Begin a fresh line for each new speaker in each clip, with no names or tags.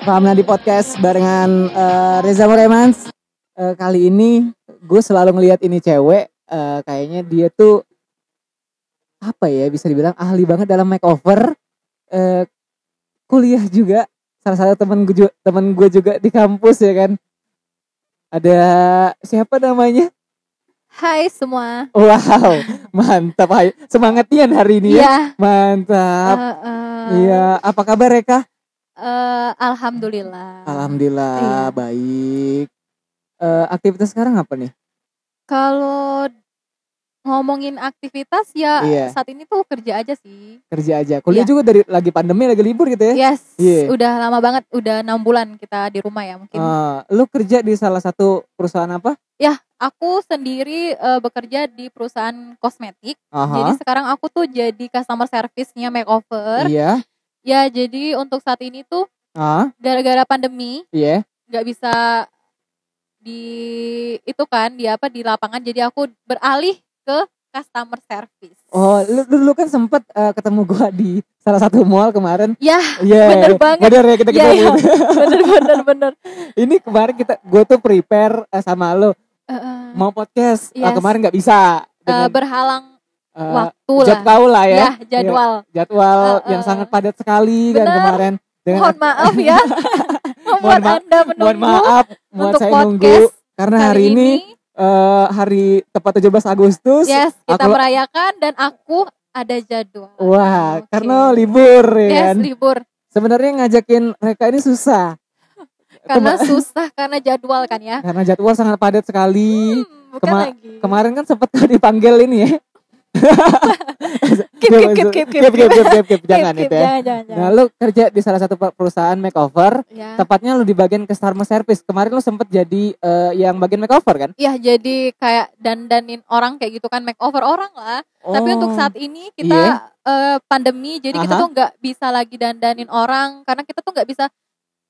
Famna di podcast barengan eh, Reza Moremans. Eh, kali ini gue selalu ngelihat ini cewek, eh, kayaknya dia tuh apa ya bisa dibilang ahli banget dalam makeover. Eh, kuliah juga, salah satu temen gue ju- temen gue juga di kampus ya kan. Ada siapa namanya?
Hai semua.
Wow, mantap. Hai. Semangatnya hari ini ya.
Iya.
Mantap.
eh, eh,
Iya, apa kabar Reka?
Eh, Alhamdulillah.
Alhamdulillah
Iya.
baik. Eh, aktivitas sekarang apa nih?
Kalau ngomongin aktivitas ya
Iya.
saat ini tuh kerja aja sih.
Kerja aja. Kuliah
Iya.
juga dari lagi pandemi lagi libur gitu ya?
Yes.
Iya.
Udah lama banget. Udah enam bulan kita di rumah ya mungkin.
Eh, lu kerja di salah satu perusahaan apa?
Aku sendiri eh, bekerja di perusahaan kosmetik. Jadi
Aha.
sekarang aku tuh jadi customer service-nya makeover.
Iya.
Ya jadi untuk saat ini tuh
Ah,
gara-gara pandemi
iya.
nggak bisa di itu kan di apa di lapangan jadi aku beralih ke customer service.
Oh, lu dulu kan sempet eh, ketemu gua di salah satu mall kemarin.
Ya,
Iya.
bener banget.
Bener ya kita ketemu.
iya. bener bener bener.
Ini kemarin kita gua tuh prepare eh, sama lu
Eh, eh,
mau podcast. Eh,
Yes.
kemarin nggak bisa.
eh,
Dengan,
berhalang
eh,
waktu lah.
kau lah ya.
Ya, jadwal.
Jadwal
Eh,
yang
eh.
sangat padat sekali kan
Bener.
kemarin. Dengan
Mohon maaf ya.
Mohon ma-
Anda menunggu
mohon maaf buat
untuk
saya
podcast
nunggu karena hari,
hari
ini, eh, hari tepat 17 Agustus.
Yes, kita
aku-
merayakan dan aku ada jadwal.
Wah,
Oke.
karena libur ya
Yes,
kan.
libur.
Sebenarnya ngajakin mereka ini susah
Karena
Kema-
susah karena jadwal kan ya.
karena jadwal sangat padat sekali.
Hmm,
Kema-
lagi.
Kemarin kan sempat dipanggil ini ya.
Keep, keep, keep, keep, keep,
Keep, keep, keep, keep, keep. Jangan
Keep,
itu ya.
Jangan, jangan,
Nah,
jangan.
lu kerja di salah satu pe- perusahaan makeover,
Ya.
tepatnya lu di bagian customer service. Kemarin lu sempet jadi eh, yang bagian makeover kan?
Iya jadi kayak dandanin orang kayak gitu kan makeover orang lah. Tapi
Oh.
untuk saat ini kita
Iya.
eh, pandemi jadi kita
Aha.
tuh nggak bisa lagi dandanin orang karena kita tuh nggak bisa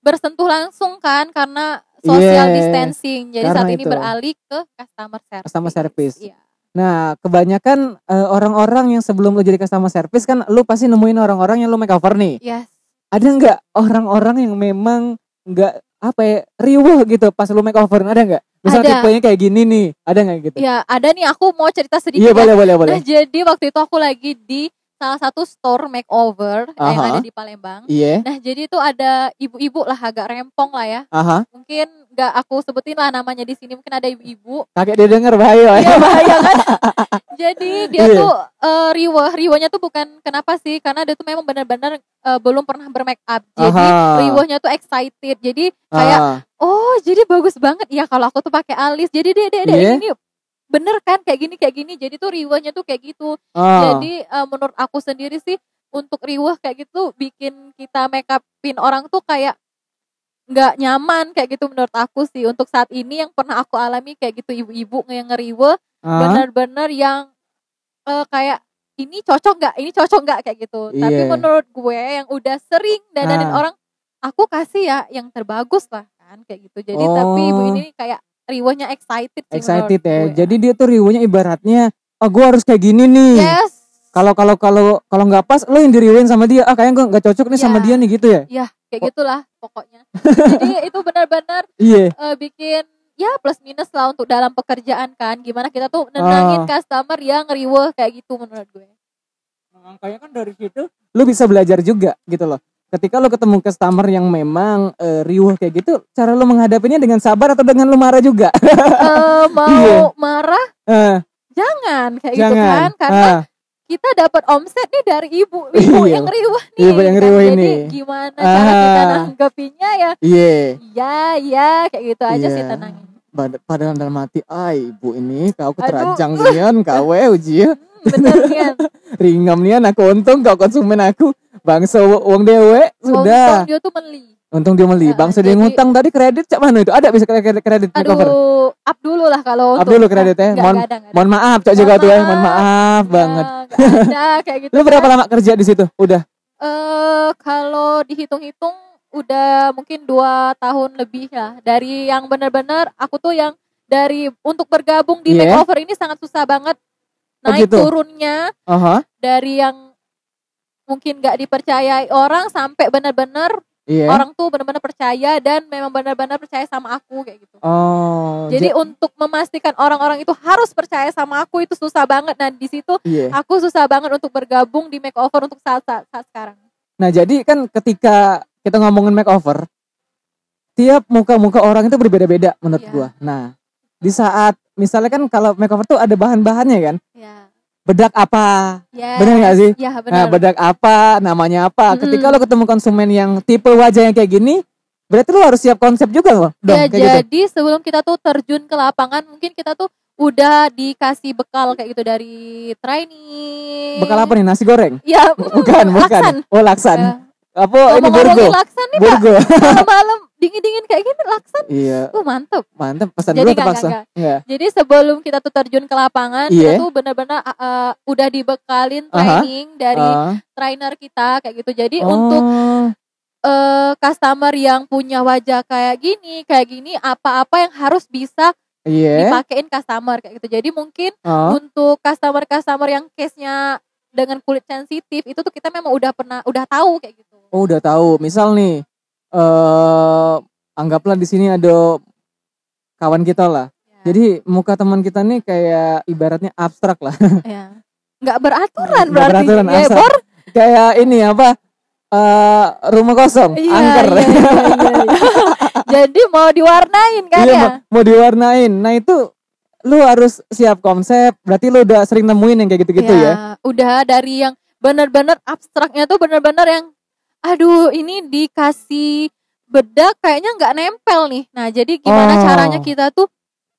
bersentuh langsung kan karena social
Iya,
distancing. Jadi
karena
saat ini
itu.
beralih ke customer service.
Customer service.
Iya.
Nah, kebanyakan eh, orang-orang yang sebelum lu jadi customer service kan lu pasti nemuin orang-orang yang lu makeover nih.
Yes.
Ada nggak orang-orang yang memang nggak apa ya riuh gitu pas lu makeover ada nggak? Misal
Ada.
tipenya kayak gini nih, ada nggak gitu?
Ya ada nih aku mau cerita sedikit
Iya
ya.
boleh boleh boleh.
Nah jadi waktu itu aku lagi di salah satu store makeover yang
Aha.
ada di Palembang.
Iya,
Nah jadi itu ada ibu-ibu lah agak rempong lah ya.
aha.
Mungkin nggak aku sebutin lah namanya di sini mungkin ada ibu-ibu.
Kakek dia denger bahaya.
Iya bahaya kan. Jadi dia
Iya.
tuh eh, riweh, riwehnya tuh bukan kenapa sih? Karena dia tuh memang benar-benar eh, belum pernah bermake up. Jadi
Aha.
riwehnya tuh excited. Jadi kayak
Ah,
oh jadi bagus banget ya kalau aku tuh pakai alis. Jadi dia dia, dia
Iya.
ini bener kan kayak gini kayak gini. Jadi tuh riwehnya tuh kayak gitu.
ah.
Jadi eh, menurut aku sendiri sih untuk riweh kayak gitu bikin kita make upin orang tuh kayak nggak nyaman kayak gitu menurut aku sih untuk saat ini yang pernah aku alami kayak gitu ibu-ibu yang ngeriwe
Ah,
bener-bener yang eh, kayak ini cocok nggak ini cocok nggak kayak gitu tapi
Iya.
menurut gue yang udah sering dandanin
Ah.
orang aku kasih ya yang terbagus lah kan kayak gitu jadi
Oh.
tapi ibu ini kayak riwehnya excited sih
excited ya.
gue.
Jadi dia tuh riuhnya ibaratnya, oh gue harus kayak gini nih.
yes
Kalau kalau kalau kalau nggak pas, lo yang diriuhin sama dia. Ah kayaknya gue nggak cocok nih sama
Ya.
dia nih gitu ya.
ya kayak
Oh.
gitulah pokoknya jadi itu benar-benar
Iya.
eh, bikin ya plus minus lah untuk dalam pekerjaan kan gimana kita tuh nenangin
Ah.
customer yang riweh kayak gitu menurut gue
Nah, Makanya kan dari situ lu bisa belajar juga gitu loh. Ketika lu ketemu customer yang memang eh, riuh kayak gitu, cara lu menghadapinya dengan sabar atau dengan lu marah juga?
Eh, mau
Iya.
marah
Eh,
jangan kayak gitu
jangan.
kan karena
Ah,
kita dapat omset nih dari ibu ibu
Iya.
yang riweh nih
Ibu yang
kan.
riweh
jadi
ini.
gimana cara kita
Ah.
nanggepinnya ya
Iya.
ya ya kayak gitu aja
Iya.
sih tenangin
Pad- Padahal dalam hati, ay ibu ini kau keteranjang nian, kau uji ya.
Hmm, bener kan
Ringam nian aku untung kau konsumen aku. Bangsa uang dewe sudah.
Untung dia tuh beli
Untung dia beli.
Ah,
Bangsa dia ngutang tadi kredit cak mana itu? Ada bisa kredit kredit
aduh up dulu lah kalau
Up dulu kreditnya. Mohon-. Mohon maaf cak juga tuh ya. Mohon maaf
Ya,
banget.
ada kayak gitu
Lu berapa
kan.
lama kerja di situ? Udah.
Eh kalau dihitung-hitung udah mungkin dua tahun lebih lah dari yang benar-benar aku tuh yang dari untuk bergabung di
Iya.
makeover ini sangat susah banget
Oh,
naik
gitu?
turunnya
Aha.
dari yang mungkin nggak dipercayai orang sampai benar-benar
Iya.
orang tuh benar-benar percaya dan memang benar-benar percaya sama aku kayak gitu.
Oh.
Jadi
ja-
untuk memastikan orang-orang itu harus percaya sama aku itu susah banget dan di situ
iya.
aku susah banget untuk bergabung di makeover untuk saat saat, saat sekarang.
Nah, jadi kan ketika kita ngomongin makeover, tiap muka-muka orang itu berbeda-beda menurut
Iya.
gua. Nah, di saat misalnya kan kalau makeover tuh ada bahan-bahannya kan.
Ya.
Bedak apa?
Ya.
Bener nggak sih?
Ya
Nah,
benar.
bedak apa? Namanya apa?
Mm-mm.
Ketika lo ketemu konsumen yang tipe wajahnya kayak gini, berarti lo harus siap konsep juga loh. Dong,
ya
kayak gitu.
jadi sebelum kita tuh terjun ke lapangan mungkin kita tuh udah dikasih bekal kayak gitu dari training.
Bekal apa nih? Nasi goreng?
Ya,
Bukan, bukan.
laksan.
Oh, laksan.
Ya.
Apa ini burgo?
Laksan nih
Burgo.
malam-malam dingin-dingin kayak gini laksan.
iya,
Uh, mantep.
mantep. Pesan
Jadi
dulu terpaksa.
nggak,
Iya.
Jadi sebelum kita tuh terjun ke lapangan,
Iya.
kita tuh benar-benar uh, uh, udah dibekalin training dari
Ah.
trainer kita kayak gitu. Jadi
Oh,
untuk uh, customer yang punya wajah kayak gini, kayak gini, apa-apa yang harus bisa
iya.
dipakein customer kayak gitu. Jadi mungkin
Oh,
untuk customer-customer yang case-nya dengan kulit sensitif itu tuh kita memang udah pernah udah tahu kayak gitu.
oh, udah tahu. Misal nih, eh anggaplah di sini ada kawan kita lah.
Ya.
Jadi muka teman kita nih kayak ibaratnya abstrak lah.
ya. nggak beraturan
Nggak
berarti.
beraturan,
ya,
abstrak.
bor.
kayak ini apa? eh rumah kosong,
Iya,
angker.
iya, iya, iya, iya. Jadi mau diwarnain kan
Iya,
ya?
mau, mau diwarnain. Nah, itu lu harus siap konsep. Berarti lu udah sering nemuin yang kayak gitu-gitu ya.
Udah dari yang benar-benar abstraknya tuh benar-benar yang aduh ini dikasih bedak kayaknya nggak nempel nih. Nah, jadi
Oh.
gimana caranya kita tuh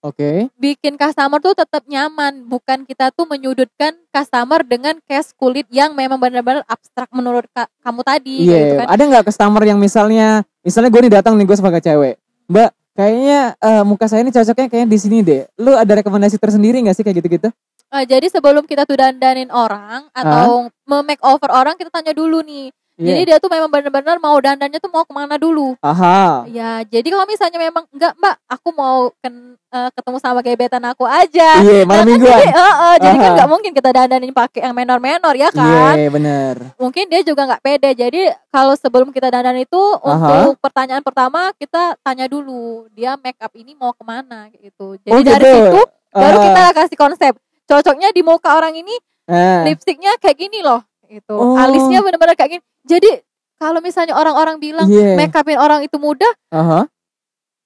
Oke.
bikin customer tuh tetap nyaman, bukan kita tuh menyudutkan customer dengan case kulit yang memang benar-benar abstrak menurut ka- kamu tadi kayak gitu
Iya,
kan.
ada nggak customer yang misalnya, misalnya gue nih datang nih gue sebagai cewek, Mbak, kayaknya eh, muka saya ini cocoknya kayaknya di sini deh. Lu ada rekomendasi tersendiri nggak sih kayak gitu-gitu?
Eh, jadi sebelum kita tuh dandanin orang atau me-make over orang kita tanya dulu nih. Jadi
Iya.
dia tuh memang benar-benar mau dandannya tuh mau ke mana dulu.
Aha.
Ya, jadi kalau misalnya memang enggak mbak, aku mau ken- eh, ketemu sama gebetan aku aja.
Iya, malam
Nah, kan
mingguan.
Jadi, eh, eh, jadi kan
Aha.
nggak mungkin kita dandanin pakai yang menor-menor ya
Iya,
kan.
bener.
Mungkin dia juga nggak pede. Jadi kalau sebelum kita dandan itu untuk pertanyaan pertama kita tanya dulu dia make up ini mau ke mana gitu. Jadi
Oh,
dari
gitu.
situ baru kita kasih konsep. Cocoknya di muka orang ini
ah.
lipstiknya kayak gini loh gitu.
Oh.
Alisnya benar-benar kayak gini. Jadi kalau misalnya orang-orang bilang
Iya.
make upin orang itu mudah,
Aha.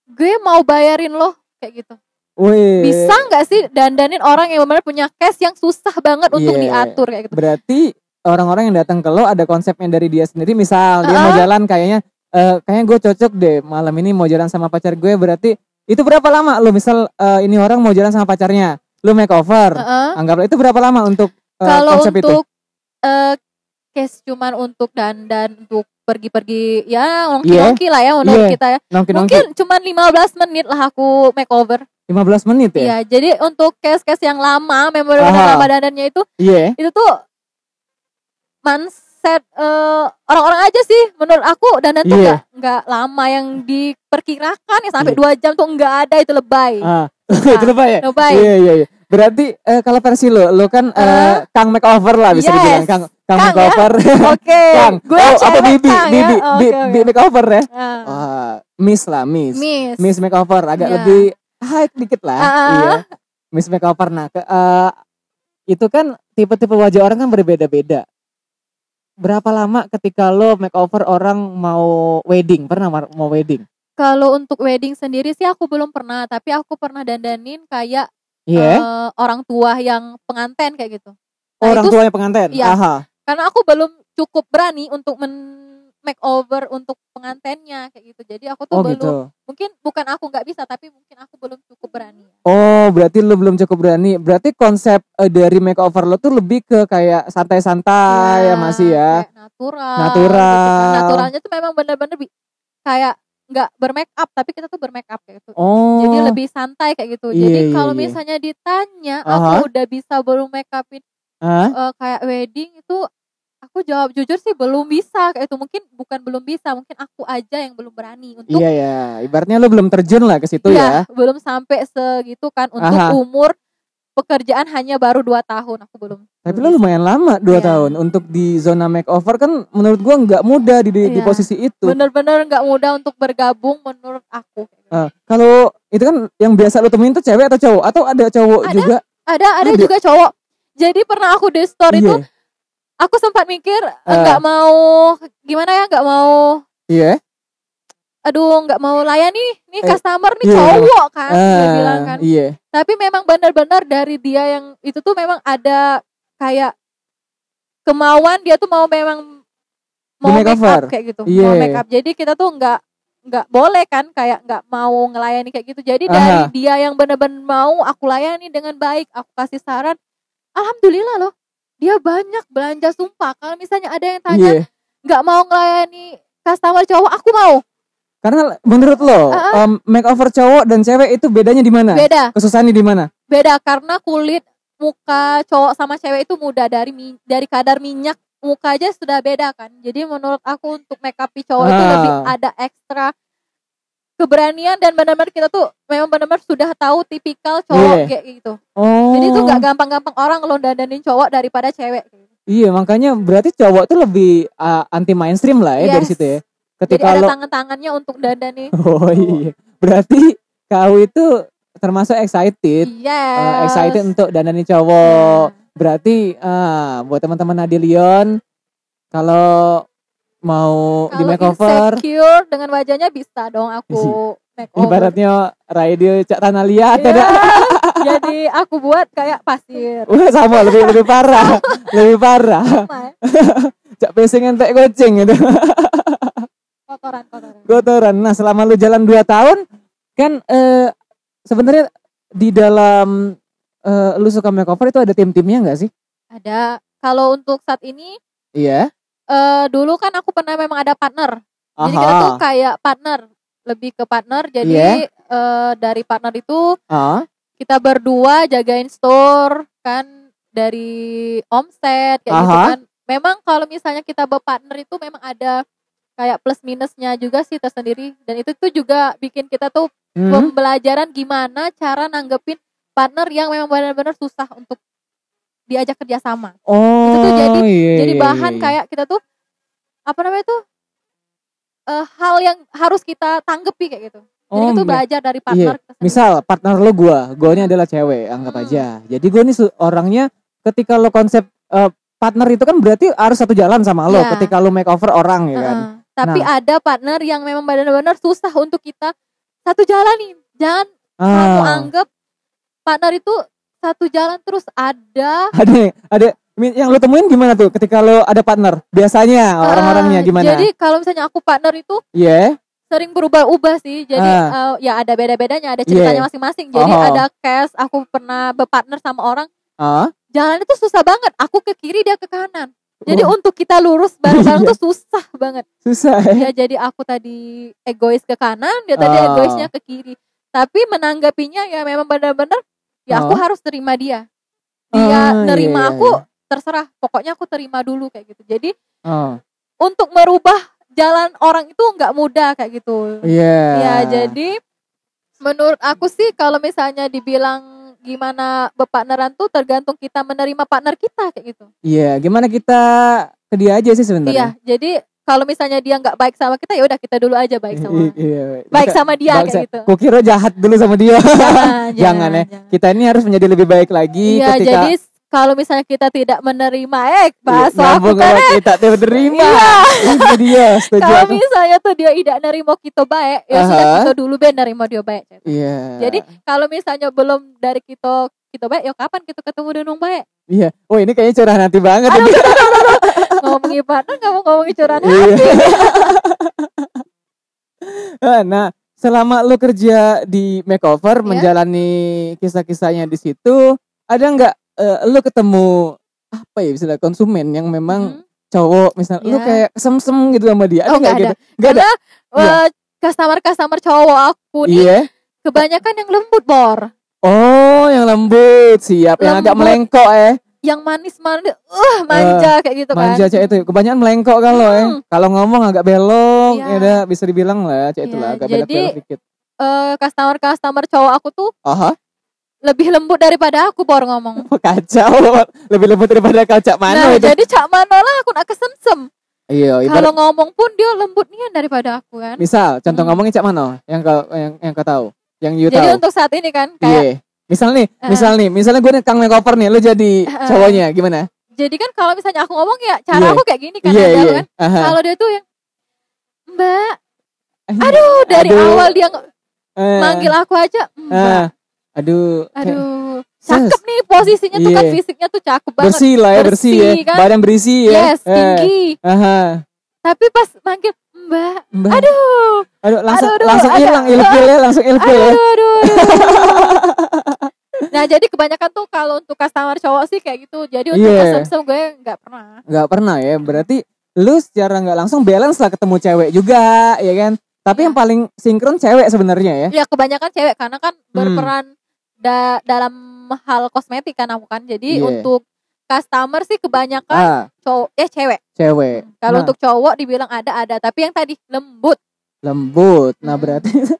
gue mau bayarin loh kayak gitu.
Wih.
Bisa nggak sih dandanin orang yang benar punya case yang susah banget untuk
Iya.
diatur kayak gitu.
Berarti orang-orang yang datang ke lo ada konsepnya dari dia sendiri. Misal dia mau jalan kayaknya, eh kayaknya gue cocok deh malam ini mau jalan sama pacar gue. Berarti itu berapa lama lo misal eh, ini orang mau jalan sama pacarnya, lo makeover.
Heeh.
Anggaplah itu berapa lama untuk eh,
Kalau
konsep itu?
Untuk eh, case cuman untuk dandan untuk pergi-pergi ya nongki-nongki lah ya menurut
Iya.
kita ya.
Nongki-nongki
Mungkin cuman 15 menit lah aku makeover.
15 menit ya?
Iya, jadi untuk case-case yang lama,
Aha.
benar lama dandannya itu
Iya.
itu tuh mindset eh, orang-orang aja sih menurut aku dandan tuh
Iya.
nggak nggak lama yang diperkirakan ya sampai
Iya.
dua jam tuh nggak ada itu lebay.
Ah, itu lebay ya?
Lebay.
Iya, iya, iya. Berarti eh, kalau versi lo, lo kan eh,
Ah.
Kang makeover lah bisa
Yes.
dibilang Kang Kang,
Kang ya?
makeover.
Oke,
Kang.
gue
oh, apa bibi,
Kang ya.
bibi,
Oh,
bi-
oke,
bi
oke.
makeover ya?
Ah.
Wah, Miss lah, Miss.
Miss.
Miss makeover agak
Iya.
lebih high dikit lah.
Ah.
Iya. Miss makeover nah ke, eh, itu kan tipe-tipe wajah orang kan berbeda-beda. Berapa lama ketika lo makeover orang mau wedding? Pernah mau wedding?
Kalau untuk wedding sendiri sih aku belum pernah, tapi aku pernah dandanin kayak
Iya.
eh, orang tua yang pengantin kayak gitu. Nah,
orang
itu
tuanya pengantin.
Iya.
Aha.
karena aku belum cukup berani untuk men makeover untuk pengantinnya kayak gitu. Jadi aku tuh
Oh
belum
gitu.
mungkin bukan aku nggak bisa tapi mungkin aku belum cukup berani.
Oh, berarti lo belum cukup berani. Berarti konsep eh, dari makeover lo tuh lebih ke kayak santai-santai ya, masih ya.
kayak natural.
Natural.
gitu kan. Naturalnya tuh memang bener-bener bi- kayak nggak bermake up tapi kita tuh bermake up kayak gitu.
Oh.
Jadi lebih santai kayak gitu.
Iya,
Jadi
iya,
kalau
iya.
misalnya ditanya
Aha.
aku udah bisa belum make upin eh, kayak wedding itu aku jawab jujur sih belum bisa kayak itu mungkin bukan belum bisa mungkin aku aja yang belum berani untuk
Iya ya. Ibaratnya lo belum terjun lah ke situ ya.
ya belum sampai segitu kan untuk
Aha.
umur pekerjaan hanya baru dua tahun aku belum
Tapi lo lumayan lama 2
Iya.
tahun untuk di zona makeover kan menurut gua nggak mudah di, di, di
Iya.
posisi itu.
bener-bener nggak mudah untuk bergabung menurut aku
Ah, kalau itu kan yang biasa lo temuin tuh cewek atau cowok atau ada cowok
Ada.
juga?
ada ada juga cowok jadi pernah aku di story
Iya.
tuh aku sempat mikir
Ah.
nggak mau gimana ya nggak mau
Iya.
Aduh nggak mau layani nih
Eh,
customer nih
iya.
cowok kan dia
Ah,
bilang kan
Iya.
tapi memang benar-benar dari dia yang itu tuh memang ada kayak kemauan dia tuh mau memang mau make up kayak gitu
Iya.
mau make up jadi kita tuh nggak nggak boleh kan kayak nggak mau ngelayani kayak gitu jadi dari
Aha.
dia yang benar-benar mau aku layani dengan baik aku kasih saran alhamdulillah loh dia banyak belanja sumpah kalau misalnya ada yang tanya
Iya.
nggak mau ngelayani customer cowok aku mau
Karena menurut lo
Ah.
um, makeover cowok dan cewek itu bedanya di mana?
beda
Kesusahannya di mana?
beda karena kulit muka cowok sama cewek itu mudah dari dari kadar minyak muka aja sudah beda kan jadi menurut aku untuk make up cowok itu
Ah.
lebih ada ekstra keberanian dan benar-benar kita tuh memang benar-benar sudah tahu tipikal cowok kayak gitu
Oh.
jadi itu nggak gampang-gampang orang lo dandanin cowok daripada cewek
Iya, makanya berarti cowok tuh lebih uh, anti mainstream lah ya dari
Yes.
situ ya.
Jadi
Ketika
ada
lo
tangan-tangannya untuk dandanin
Oh iya. Berarti kau itu termasuk excited,
iya.
Uh, excited untuk dandanin cowok. Berarti ah buat teman-teman Nadilion kalau mau di
kalau
makeover
insecure dengan wajahnya bisa dong aku make over
ibaratnya radio Cak Tanah Liat ada.
jadi aku buat kayak pasir.
Udah sama lebih lebih parah, lebih parah. Cak pesing entek goceng gitu.
Kotoran-kotoran
Kotoran. Nah, selama lu jalan 2 tahun kan eh sebenarnya di dalam eh, lu suka makeover itu ada tim-timnya enggak sih?
Ada. Kalau untuk saat ini,
Iya.
eh dulu kan aku pernah memang ada partner. Jadi kita tuh kayak partner, lebih ke partner. Jadi
Iya.
eh, dari partner itu
Ah,
kita berdua jagain store kan dari omset kayak gitu
Aha.
kan. Memang kalau misalnya kita berpartner itu memang ada kayak plus minusnya juga sih tersendiri dan itu tuh juga bikin kita tuh
hmm.
pembelajaran gimana cara nanggepin partner yang memang benar-benar susah untuk diajak kerjasama.
Oh,
itu tuh jadi-
iya,
Jadi
iya,
bahan
iya.
kayak kita tuh apa namanya tuh eh, hal yang harus kita tanggepi kayak gitu. Jadi
Oh,
itu belajar dari partner kita sendiri.
Misal partner lo gua, gua ini adalah cewek, anggap
Hmm.
aja. Jadi gua ini orangnya ketika lo konsep eh, partner itu kan berarti harus satu jalan sama lo
Iya.
ketika lo makeover orang ya kan.
Tapi
Nah.
ada partner yang memang benar-benar susah untuk kita satu jalan nih. Jangan kamu
Ah,
anggap partner itu satu jalan terus ada
ada ada yang lo temuin gimana tuh ketika lo ada partner? Biasanya orang-orangnya
Eh,
gimana?
Jadi kalau misalnya aku partner itu
Iya.
sering berubah-ubah sih. Jadi
Ah.
eh, ya ada beda-bedanya, ada ceritanya
Yeah.
masing-masing. Jadi
Oh.
ada case aku pernah berpartner sama orang,
Ah,
jalan itu susah banget. Aku ke kiri dia ke kanan. Jadi
Wah.
untuk kita lurus bareng-bareng
Iya.
tuh susah banget.
susah ya.
Ya jadi aku tadi egois ke kanan, dia tadi
Ah.
egoisnya ke kiri. Tapi menanggapinya ya memang benar-benar ya aku
Ah.
harus terima dia. Dia
Ah,
nerima
iya,
aku
iya.
terserah. Pokoknya aku terima dulu kayak gitu. Jadi
Oh,
untuk merubah jalan orang itu nggak mudah kayak gitu.
iya.
Ya jadi menurut aku sih kalau misalnya dibilang gimana berpartneran tuh tergantung kita menerima partner kita kayak gitu.
Iya, gimana kita ke dia aja sih
Iya,
sebenarnya.
jadi kalau misalnya dia nggak baik sama kita ya udah kita dulu aja baik sama
Iya.
baik
Kita-
sama dia
bangsa.
kayak gitu.
Kukira jahat dulu sama dia.
Jangan,
Jangan ya. Kita ini harus menjadi lebih baik lagi
Iya,
ketika
jadi kalau misalnya kita tidak menerima eh bahasa aku kan
sama kita tidak terima.
Iya.
Dia, setuju
kalau misalnya tuh dia tidak nerima kita baik, ya sudah
Aha.
kita dulu ben nerima dia baik.
Iya.
Jadi kalau misalnya belum dari kita kita baik, ya kapan kita ketemu dengan baik?
iya. Oh, ini kayaknya curah nanti banget
Aduh,
ini.
ngomongin partner nggak mau ngomongin curahan
Iya. nah, selama lu kerja di makeover
Iya.
menjalani kisah-kisahnya di situ, ada nggak eh, lu ketemu apa ya istilah konsumen yang memang
Mhm.
cowok misal lu
Iya.
kayak kesem-sem gitu sama dia. Ada
Oh,
nggak
nggak
gitu? nggak ada?
Karena eh, customer-customer cowok aku nih
iya.
kebanyakan yang lembut bor,
oh yang lembut siap. Yang agak
Lembut.
melengkok eh.
Yang manis-manis, uh manja kayak gitu kan.
manja cewek itu. Kebanyakan melengkok kalau eh.
Hmm.
kalau ngomong agak belok
Iya.
ya udah bisa dibilang lah cewek itu
Iya,
lah agak
jadi-
belok dikit.
Eh, customer-customer cowok aku tuh
aha
lebih lembut daripada aku baru ngomong.
kacau lebih lembut daripada kaca mana
nah,
itu
jadi Cak Mano lah aku nak kesensem.
iya ibarat
Kalau ngomong pun dia lembut nian daripada aku kan.
misal contoh
Hmm.
ngomongnya cak mana yang kau yang yang kau tahu yang you
Jadi
tahu
untuk saat ini kan
iya
kayak
misal nih
Eh.
misal nih misalnya gue kang makeover nih lu jadi
Eh.
cowoknya gimana
jadi kan kalau misalnya aku ngomong ya cara
Iya.
aku kayak gini kan
iya
ada
iya
kan.
Aha.
Kalau dia tuh yang Mbak,
Eh,
aduh dari
Aduh.
awal dia
eh,
manggil aku aja Mbak.
ah, aduh
Aduh, cakep nih posisinya tuh kan
Iya.
fisiknya tuh cakep banget.
bersih lah ya bersih,
Bersih,
ya
kan?
badan berisi ya
Yes,
Eh,
tinggi.
aha.
Tapi pas manggil Mbak,
Mbak.
aduh,
aduh langsung
aduh, aduh,
langsung hilang ilfil ya langsung ilfil ya
aduh, aduh, aduh. nah jadi kebanyakan tuh kalau untuk customer cowok sih kayak gitu. Jadi untuk
Iya.
kesem-sem gue nggak pernah.
nggak pernah ya berarti lu secara nggak langsung balance lah ketemu cewek juga ya kan tapi
Iya.
yang paling sinkron cewek sebenarnya ya
Ya kebanyakan cewek karena kan
Hmm.
Da- dalam hal kosmetik kan aku kan. Jadi
Iya.
untuk customer sih kebanyakan
ah
cowok eh cewek.
cewek
Kalau
Nah,
untuk cowok dibilang ada ada, tapi yang tadi lembut
lembut nah
Hmm.
berarti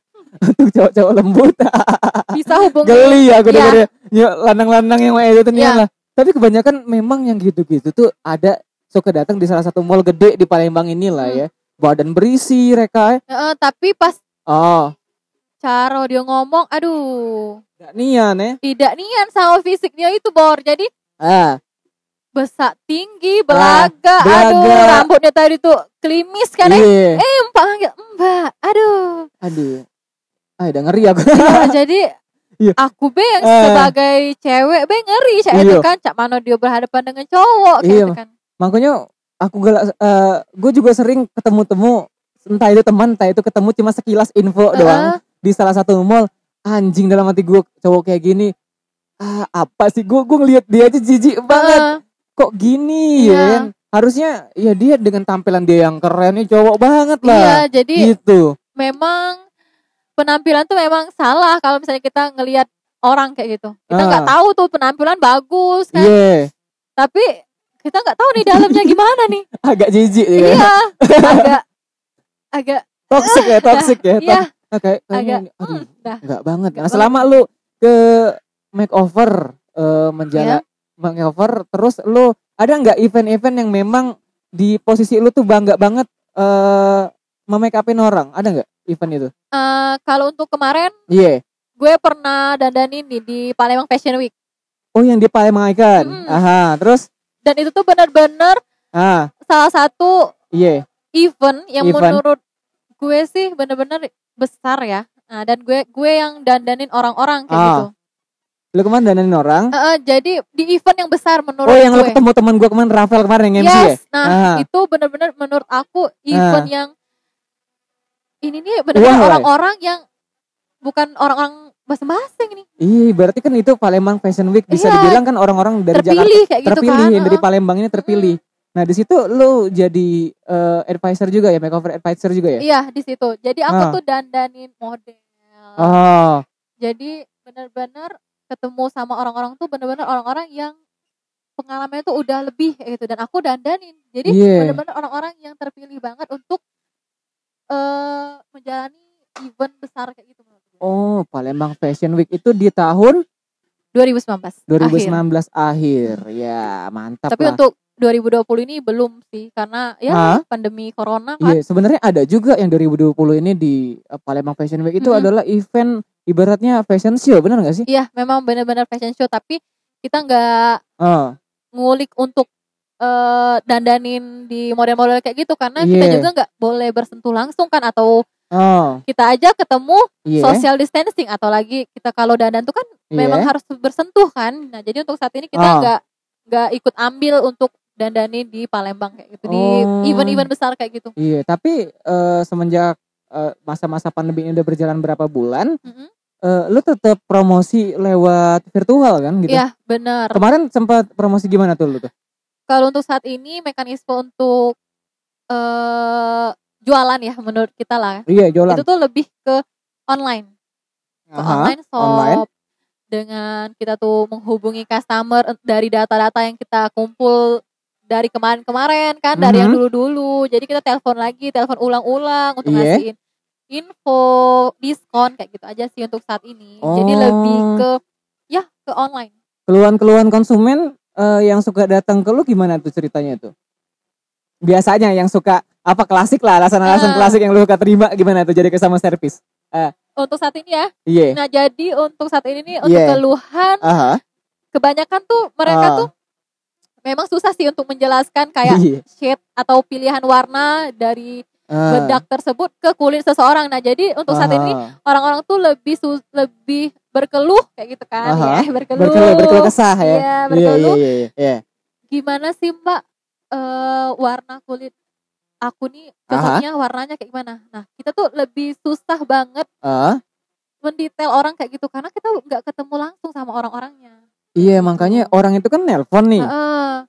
untuk cowok-cowok lembut
bisa hubungi.
geli aku
Iya.
dengernya Yuk, lanang-lanang yang itu
Iya.
lah tapi kebanyakan memang yang gitu-gitu tuh ada suka datang di salah satu mall gede di Palembang inilah
Hmm.
ya badan berisi mereka
Heeh, tapi pas
oh
cara dia ngomong, aduh,
gak nian ya
tidak nian sama fisiknya itu bor. Jadi
ah
besar tinggi, belaga,
belaga.
aduh, rambutnya tadi tuh klimis kan eh.
iya
Eh, Mbak manggil, Mbak, aduh.
aduh ah udah ngeri aku
Ya, jadi
Iya.
aku be yang
Eh.
sebagai cewek be ngeri cak
Iya.
itu kan cak mana dia berhadapan dengan cowok
Iya.
gitu kan.
makanya aku galak gue juga sering ketemu-temu entah itu teman entah itu ketemu cuma sekilas info doang
Heeh.
Di salah satu mall anjing dalam hati gue cowok kayak gini ah apa sih gue gue ngelihat dia aja jijik banget
Heeh.
kok gini ya
Iya.
kan harusnya ya dia dengan tampilan dia yang keren nih cowok banget
Iya,
lah
jadi
gitu
memang penampilan tuh memang salah kalau misalnya kita ngelihat orang kayak gitu. Kita
Ah.
nggak tahu tuh penampilan bagus kan.
iya
Tapi kita nggak tahu nih dalamnya gimana nih.
agak jijik ya
Iya, agak agak
toxic ya toxic ya
iya,
Ah, kayak
agak
ini- aduh
dah.
Enggak banget.
Nggak
Nah, selama lu ke makeover eh menjala
Iya.
makeover terus lu ada nggak event-event yang memang di posisi lu tuh bangga banget eh memake upin orang? Ada nggak event itu?
Eh, kalau untuk kemarin
Iya.
gue pernah dandanin nih di Palembang Fashion Week
Oh, yang di Palembang kan.
Mm-mm.
Aha, terus
dan itu tuh bener-bener
ah,
salah satu
iya.
event yang
Event.
menurut gue sih bener-bener besar ya. Nah, dan gue gue yang dandanin orang-orang kayak
Ah,
gitu.
Lu kemarin dandanin orang?
Eh, eh, jadi di event yang besar menurut
Oh, yang lu
gue.
ketemu teman gua kemarin Rafael kemarin yang MC ya?
yes, nah
Ah.
itu bener-bener menurut aku event yang ini nih bener-bener orang-orang yang bukan orang-orang basing-basing nih
Iya, berarti kan itu Palembang Fashion Week bisa
Iya.
dibilang kan orang-orang dari Jakarta
terpilih kayak gitu
terpilih
kan.
dari. Palembang ini terpilih. Nah di situ lu jadi eh, advisor juga ya, makeover advisor juga ya?
Iya di situ. Jadi aku
Ah.
tuh dandanin model.
Oh,
Jadi benar-benar ketemu sama orang-orang tuh benar-benar orang-orang yang pengalamannya tuh udah lebih gitu dan aku dandanin. Jadi
Iya.
benar-benar orang-orang yang terpilih banget untuk eh menjalani event besar kayak gitu
oh Palembang Fashion Week itu di tahun
2019.
2019
akhir.
akhir. Ya mantap
Tapi
lah.
untuk 2020 ini belum sih karena ya
Hah?
pandemi corona kan.
Iya, sebenarnya ada juga yang 2020 ini di eh, Palembang Fashion Week itu
Mm-mm.
adalah event ibaratnya fashion show, benar nggak sih?
Iya, memang benar-benar fashion show tapi kita nggak
Oh,
ngulik untuk eh dandanin di model-model kayak gitu karena kita
Iya.
juga nggak boleh bersentuh langsung kan atau
oh,
kita aja ketemu
iya,
social distancing atau lagi kita kalau dandan tuh kan
iya.
memang harus bersentuh kan nah jadi untuk saat ini kita
Ah.
nggak nggak ikut ambil untuk dandanin di Palembang kayak gitu di
Oh.
event-event besar kayak gitu
Iya, tapi eh, semenjak eh, masa-masa pandemi ini udah berjalan berapa bulan,
Mm-mm.
eh, lu tetap promosi lewat virtual kan gitu?
Iya benar
Kemarin sempat promosi gimana tuh lu tuh?
kalau untuk saat ini mekanisme untuk eh jualan ya menurut kita lah
Iya, jualan.
itu tuh lebih ke online ke
Aha,
online shop
online.
dengan kita tuh menghubungi customer dari data-data yang kita kumpul dari kemarin-kemarin kan dari yang
Mhm.
dulu-dulu jadi kita telepon lagi telepon ulang-ulang untuk
Iya.
ngasihin info diskon kayak gitu aja sih untuk saat ini jadi
Oh.
lebih ke ke online.
Keluhan-keluhan konsumen eh, yang suka datang ke lu gimana tuh ceritanya tuh? Biasanya yang suka apa klasik lah alasan-alasan
Ah.
klasik yang lu suka terima gimana tuh jadi customer service?
Untuk saat ini ya.
Iya.
Nah, jadi untuk saat ini nih untuk
Yeah.
keluhan
Aha.
kebanyakan tuh mereka
Ah.
tuh memang susah sih untuk menjelaskan kayak
Iya.
shade atau pilihan warna dari
Ah.
bedak tersebut ke kulit seseorang. Nah, jadi untuk saat ini
Aha.
orang-orang tuh lebih sus- lebih berkeluh kayak gitu kan
Aha.
ya, berkeluh.
berkeluh berkeluh kesah ya.
Iya,
Iya
berkeluh.
iya iya. iya.
Gimana sih, Mbak? eh warna kulit aku nih cocoknya warnanya kayak gimana? Nah, kita tuh lebih susah banget
Ah,
mendetail orang kayak gitu karena kita nggak ketemu langsung sama orang-orangnya.
iya makanya orang itu kan nelpon nih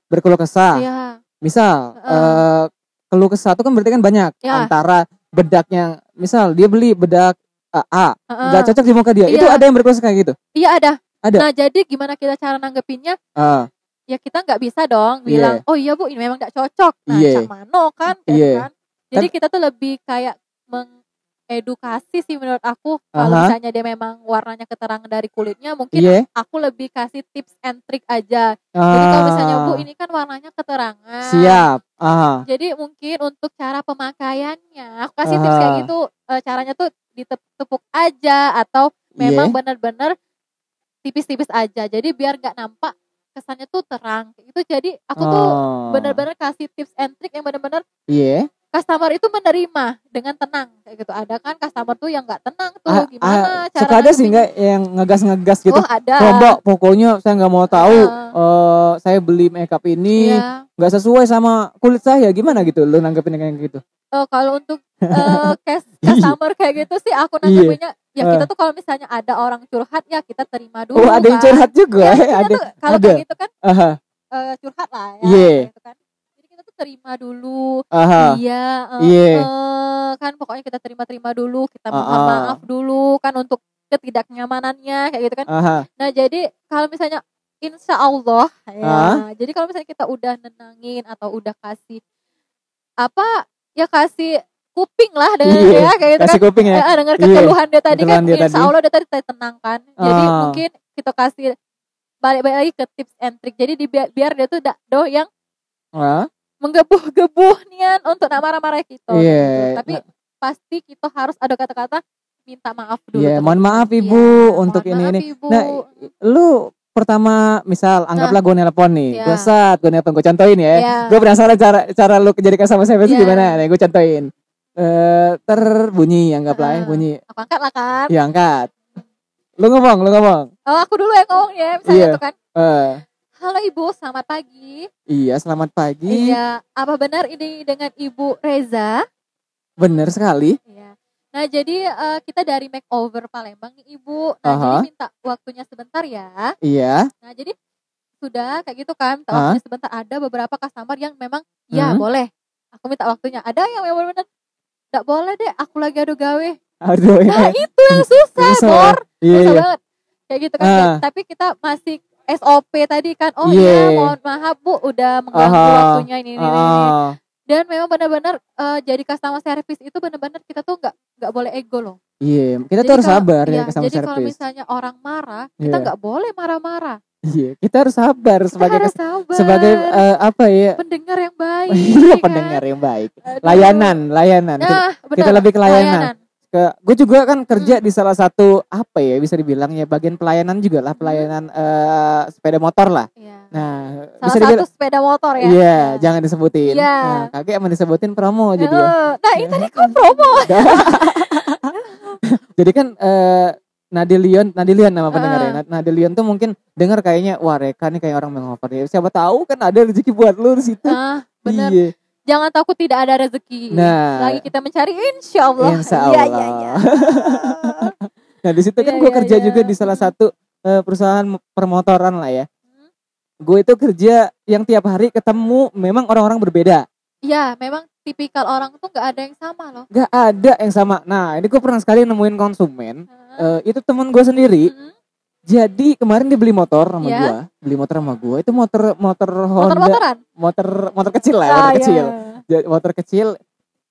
berkeluh kesah.
iya.
Misal
Heeh.
eh keluh kesah itu kan berarti kan banyak
Ya.
antara bedaknya misal dia beli bedak eh, A nggak cocok di muka dia. Itu
Iya.
ada yang berkeluh kesah kayak gitu.
Iya ada.
Ada.
Nah, jadi gimana kita cara nanggepinnya?
Ah,
Ya kita nggak bisa dong
Iya.
bilang, "Oh iya, Bu, ini memang nggak cocok." Nah,
Iya.
cak mano kan kayak
Iya.
kan. Jadi kita tuh lebih kayak mengedukasi sih menurut aku. Kalau
Aha.
misalnya dia memang warnanya keterangan dari kulitnya, mungkin
iya.
aku lebih kasih tips and trick aja. Jadi kalau misalnya Bu
Ah,
ini kan warnanya keterangan.
siap. Ah,
Jadi mungkin untuk cara pemakaiannya, aku kasih tips
Ah.
kayak gitu. eh, caranya tuh ditepuk aja atau memang
Iya.
benar-benar tipis-tipis aja. Jadi biar nggak nampak kesannya tuh terang. Gitu. Jadi aku tuh
Oh.
benar-benar kasih tips and trick yang benar-benar
Iya.
Customer itu menerima dengan tenang kayak gitu. Ada kan customer tuh yang nggak tenang tuh
Ah,
gimana
ah,
cara
suka ada sih nggak yang ngegas-ngegas gitu.
Oh ada.
Coba pokoknya saya nggak mau tahu
Ah.
eh, saya beli makeup ini
Iya.
nggak sesuai sama kulit saya gimana gitu lu nanggepin kayak gitu
Oh, kalau untuk case customer kayak gitu sih aku
Iya.
nanggepinnya ya
Ah.
kita tuh kalau misalnya ada orang curhat ya kita terima dulu.
oh ada yang
kan.
curhat juga
Ya, kita
ada
tuh kalau
ada.
kayak gitu kan
aha
eh, curhat lah ya.
Iya.
kayak gitu kan. Terima dulu.
aha
Iya, eh,
Iya.
eh, kan pokoknya kita terima-terima dulu, kita mohon
Ah, ah.
maaf dulu kan untuk ketidaknyamanannya kayak gitu kan.
aha
Nah, jadi kalau misalnya insya Allah ya. Jadi kalau misalnya kita udah nenangin atau udah kasih apa ya kasih kuping lah dengan
Iya,
dia kayak gitu
kasih
kan.
kuping ya
Eh, dengar
Iya,
kekeluhan dia tadi kan
dia
insya
tadi.
Allah dia tadi tenangkan. Jadi mungkin kita kasih balik-balik lagi ke tips and trick. Jadi di, biar, dia tuh dak do yang menggebuh-gebuh nian untuk nak marah-marah kita.
Iya,
gitu. Tapi
nah.
pasti kita harus ada kata-kata minta maaf dulu.
Iya,
terus.
mohon maaf
Iya,
ibu untuk
mohon
ini
maaf,
ini.
Ibu.
Nah, lu pertama misal anggaplah gue nelpon nih,
Iya.
gue saat gue nelpon gue contohin ya.
Iya.
Gue penasaran cara cara lu jadikan sama saya
Iya.
gimana? Nih gue contohin. Eh terbunyi anggaplah ya
Ah.
bunyi.
aku angkat lah kan.
Ya angkat. Lu ngomong, lu ngomong.
Oh, aku dulu yang ngomong ya, misalnya
Iya.
tuh kan.
Eh,
Halo Ibu, selamat pagi.
iya, selamat pagi.
Iya, apa benar ini dengan Ibu Reza?
Bener sekali.
Iya. Nah, jadi eh, kita dari Makeover Palembang nih Ibu. Nah,
Aha.
jadi minta waktunya sebentar ya.
Iya.
Nah, jadi sudah kayak gitu kan, minta
Ah.
waktunya sebentar. Ada beberapa customer yang memang ya
Hmm.
boleh. Aku minta waktunya. Ada yang memang benar Tidak boleh deh, aku lagi adu gawe.
Aduh,
Nah,
ya.
itu yang susah,
Susah.
Bor.
Iya,
Susah
iya.
banget. Kayak gitu kan.
Ah.
Tapi kita masih SOP tadi kan. Oh
Iya.
iya, mohon maaf Bu, udah mengganggu
Aha.
waktunya ini, ini, ini, ini. Dan memang benar-benar eh, jadi customer service itu benar-benar kita tuh nggak nggak boleh ego loh.
Iya, kita
Jadi
tuh harus
kalau-
sabar
iya,
ya ke sama
Jadi kalau
servis.
misalnya orang marah, kita
Iya.
nggak boleh marah-marah.
Iya, kita harus sabar
Kita
sebagai
harus sabar.
sebagai eh, apa ya?
pendengar yang baik.
Iya,
kan?
pendengar yang baik.
Aduh.
Layanan, layanan.
Nah, benar.
kita lebih ke layanan. Ke gue juga kan kerja di salah satu apa ya bisa dibilang ya bagian pelayanan juga lah pelayanan eh, sepeda motor lah
Iya.
nah
Salah
bisa
satu
dibilang
sepeda motor ya.
iya jangan disebutin
Iya.
nah, kakek emang disebutin promo jadi ya
Eh, Nah, ini tadi kok promo.
jadi kan eh, Nadilion Nadilion nama pendengarnya. Nad- Nadilion tuh mungkin dengar kayaknya wah Reka nih kayak orang mengoper ya siapa tahu kan ada rezeki buat lu di situ
Nah, benar.
iya
Jangan takut tidak ada rezeki.
nah
Lagi kita mencari insya Allah.
Insya Allah.
iya, iya.
Nah di situ kan gue
iya,
kerja
iya.
juga di salah satu eh, perusahaan permotoran lah ya.
Hmm.
Gue itu kerja yang tiap hari ketemu memang orang-orang berbeda.
Iya, memang tipikal orang tuh nggak ada yang sama loh.
Gak ada yang sama. Nah ini gue pernah sekali nemuin konsumen.
Heeh.
eh, itu temen gue sendiri.
Mm-mm.
Jadi kemarin dia beli motor sama
Iya.
gue. Beli motor sama gue. Itu motor motor Honda. Motor motor kecil lah.
Ah,
motor
iya.
kecil. Jadi, motor kecil.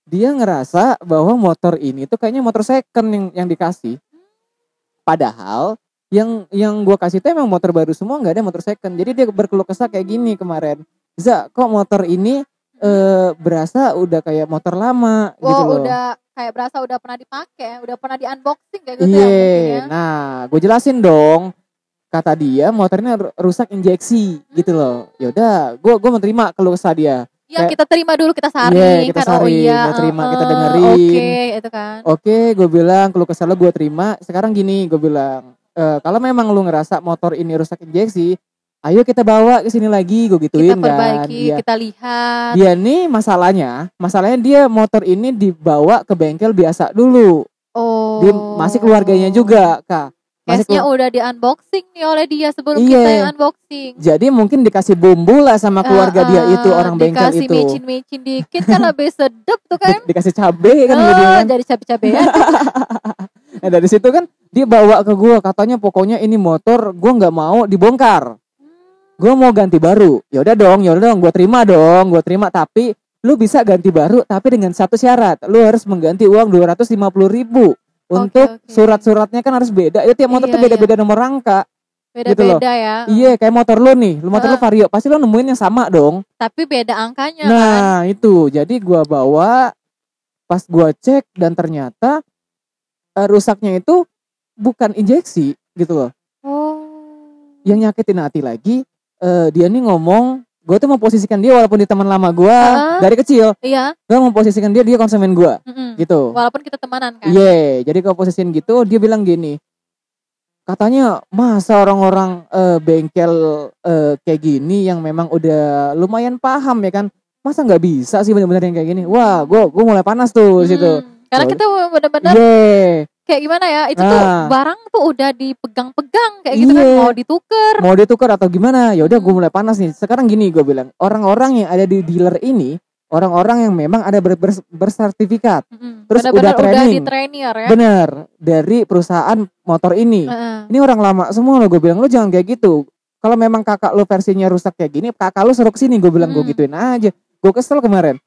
Dia ngerasa bahwa motor ini tuh kayaknya motor second yang yang dikasih. Padahal yang yang gua kasih tuh emang motor baru semua nggak ada motor second jadi dia berkeluh kesah kayak gini kemarin za kok motor ini eh berasa udah kayak motor lama
Oh,
gitu loh
udah kayak berasa udah pernah dipakai, udah pernah di unboxing kayak gitu ya
Iya,
ya.
nah gue jelasin dong. Kata dia motornya ru- rusak injeksi gitu loh. Yaudah, gue gue menerima keluh kesah dia.
Ya
Kayak-
kita terima dulu kita saring
Iya, kita
kan oh
saring,
iya
kita terima,
eh,
kita dengerin.
Oke, itu kan.
Oke, gue bilang keluh kesah lo gue terima. Sekarang gini, gue bilang "Eh, kalau memang lu ngerasa motor ini rusak injeksi, ayo kita bawa ke sini lagi. Gue gituin
Kita perbaiki,
kan. Dia,
kita lihat.
dia nih masalahnya, masalahnya dia motor ini dibawa ke bengkel biasa dulu.
Oh.
Dia masih keluarganya juga, kak.
Case-nya udah di unboxing nih oleh dia sebelum
Iya.
kita yang unboxing.
Jadi mungkin dikasih bumbu lah sama keluarga
Eh,
dia
eh,
itu orang bengkel
dikasih
itu.
micin-micin dikit kan lebih sedap tuh kan.
Di- dikasih cabe kan
Oh,
dia bilang.
jadi cabe-cabean.
Nah dari situ kan dia bawa ke gua katanya pokoknya ini motor gua nggak mau dibongkar. Gua mau ganti baru. Ya udah dong, ya udah dong, gua terima dong, gua terima tapi lu bisa ganti baru tapi dengan satu syarat, lu harus mengganti uang 250.000 ribu untuk
oke.
surat-suratnya kan harus beda. Ya tiap motor tuh
Iya,
beda-beda nomor rangka.
Beda-beda ya.
Iya, kayak motor lu nih, lu motor lu
Eh.
Vario, pasti lu nemuin yang sama dong.
Tapi beda angkanya kan.
Nah itu jadi gua bawa pas gua cek dan ternyata eh, rusaknya itu bukan injeksi gitu loh.
Oh.
Yang nyakitin hati lagi eh, dia nih ngomong gue tuh mau posisikan dia walaupun dia teman lama gua
Ah.
dari kecil
Iya.
gue mau posisikan dia dia konsumen gua
mm-mm.
gitu.
Walaupun kita temanan kan.
Iya, jadi kalau posisiin gitu dia bilang gini. Katanya masa orang-orang eh, bengkel eh, kayak gini yang memang udah lumayan paham ya kan. Masa nggak bisa sih bener-bener yang kayak gini. Wah, gue gue mulai panas tuh di situ.
Hmm, Karena kita benar-benar
Iya,
kayak gimana ya? Itu tuh
Nah.
barang tuh udah dipegang-pegang kayak gitu kan
Iya.
mau ditukar.
mau ditukar atau gimana? Ya udah gue mulai panas nih. Sekarang gini gue bilang, orang-orang yang ada di dealer ini orang-orang yang memang ada ber- ber- bersertifikat.
Mm-mm.
Terus
Benar-benar
udah training.
di trainer ya.
Bener, dari perusahaan motor ini.
Heeh.
ini orang lama semua lo gue bilang lo jangan kayak gitu kalau memang kakak lo versinya rusak kayak gini kakak lo suruh ke sini gue bilang gue
Hmm.
gituin aja gue kesel kemarin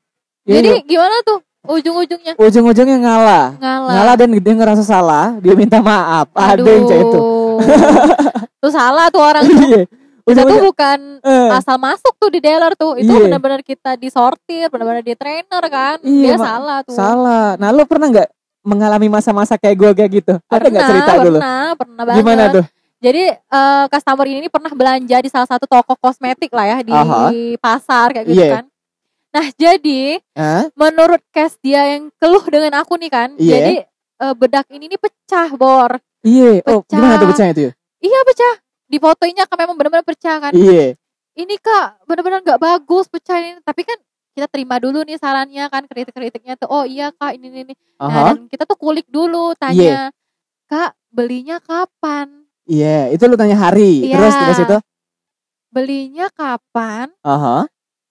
Ya,
Jadi gimana tuh ujung-ujungnya
ujung-ujungnya ngalah
ngalah.
ngalah dan dia ngerasa salah dia minta maaf ada yang kayak itu
tuh salah tuh orang tuh.
iya
Kita tuh bukan
eh,
asal masuk tuh di dealer tuh. Itu
Iya.
benar-benar kita disortir, benar-benar di trainer kan.
Iya,
Dia salah tuh.
salah nah lo pernah nggak mengalami masa-masa kayak gue kayak gitu ada nggak
Pernah,
cerita dulu
Pernah, pernah banget.
gimana tuh
Jadi eh, customer ini pernah belanja di salah satu toko kosmetik lah ya di
Aha.
pasar kayak gitu
Iya.
kan. Nah jadi
Hah?
menurut case dia yang keluh dengan aku nih kan,
Iya.
jadi eh, bedak ini nih pecah bor.
iya oh
Pecah.
gimana tuh pecahnya tuh
Iya pecah. Di fotonya kan memang benar-benar pecah kan.
iya
Ini kak benar-benar nggak bagus pecah ini. Tapi kan kita terima dulu nih sarannya kan kritik-kritiknya tuh. Oh iya kak ini ini. ini. Nah,
aha
dan kita tuh kulik dulu tanya, kak belinya kapan?
iya itu lo tanya hari
Iya.
terus terus itu
Belinya kapan?
aha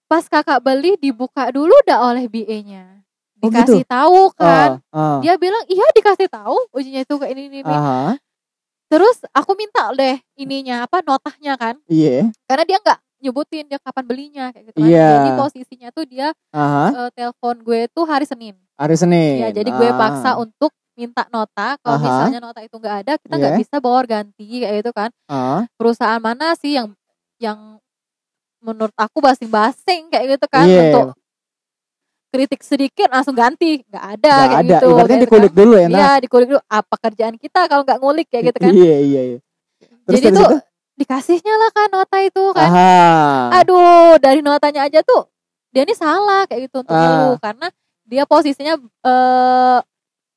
Pas kakak beli dibuka dulu dah oleh BA-nya.
Oh,
Dikasih tahu kan.
Oh, oh.
Dia bilang iya dikasih tahu ujinya itu kayak ini ini. ini.
aha
Terus aku minta deh ininya apa notahnya kan.
iya
Karena dia nggak nyebutin dia kapan belinya kayak gitu kan.
Iya.
Jadi posisinya tuh dia
aha
eh, telepon gue tuh hari Senin.
hari Senin
Ya, jadi gue
Ah.
paksa untuk minta nota. Kalau
Aha.
misalnya nota itu nggak ada, kita nggak
Iya.
bisa bawa ganti kayak gitu kan.
Ah,
Perusahaan mana sih yang yang menurut aku basing-basing kayak gitu kan
Iya.
untuk kritik sedikit langsung ganti. Nggak ada
nggak
kayak
ada.
gitu
ibaratnya
kayak gitu
dikulik dulu ya
kan.
nah.
Iya dikulik dulu. Apa kerjaan kita kalau nggak ngulik kayak gitu kan?
Iya iya iya. Terus
jadi tuh
situ?
dikasihnya lah kan nota itu kan.
Aha.
Aduh dari notanya aja tuh dia ini salah kayak gitu untuk
Ah.
dulu karena dia posisinya eh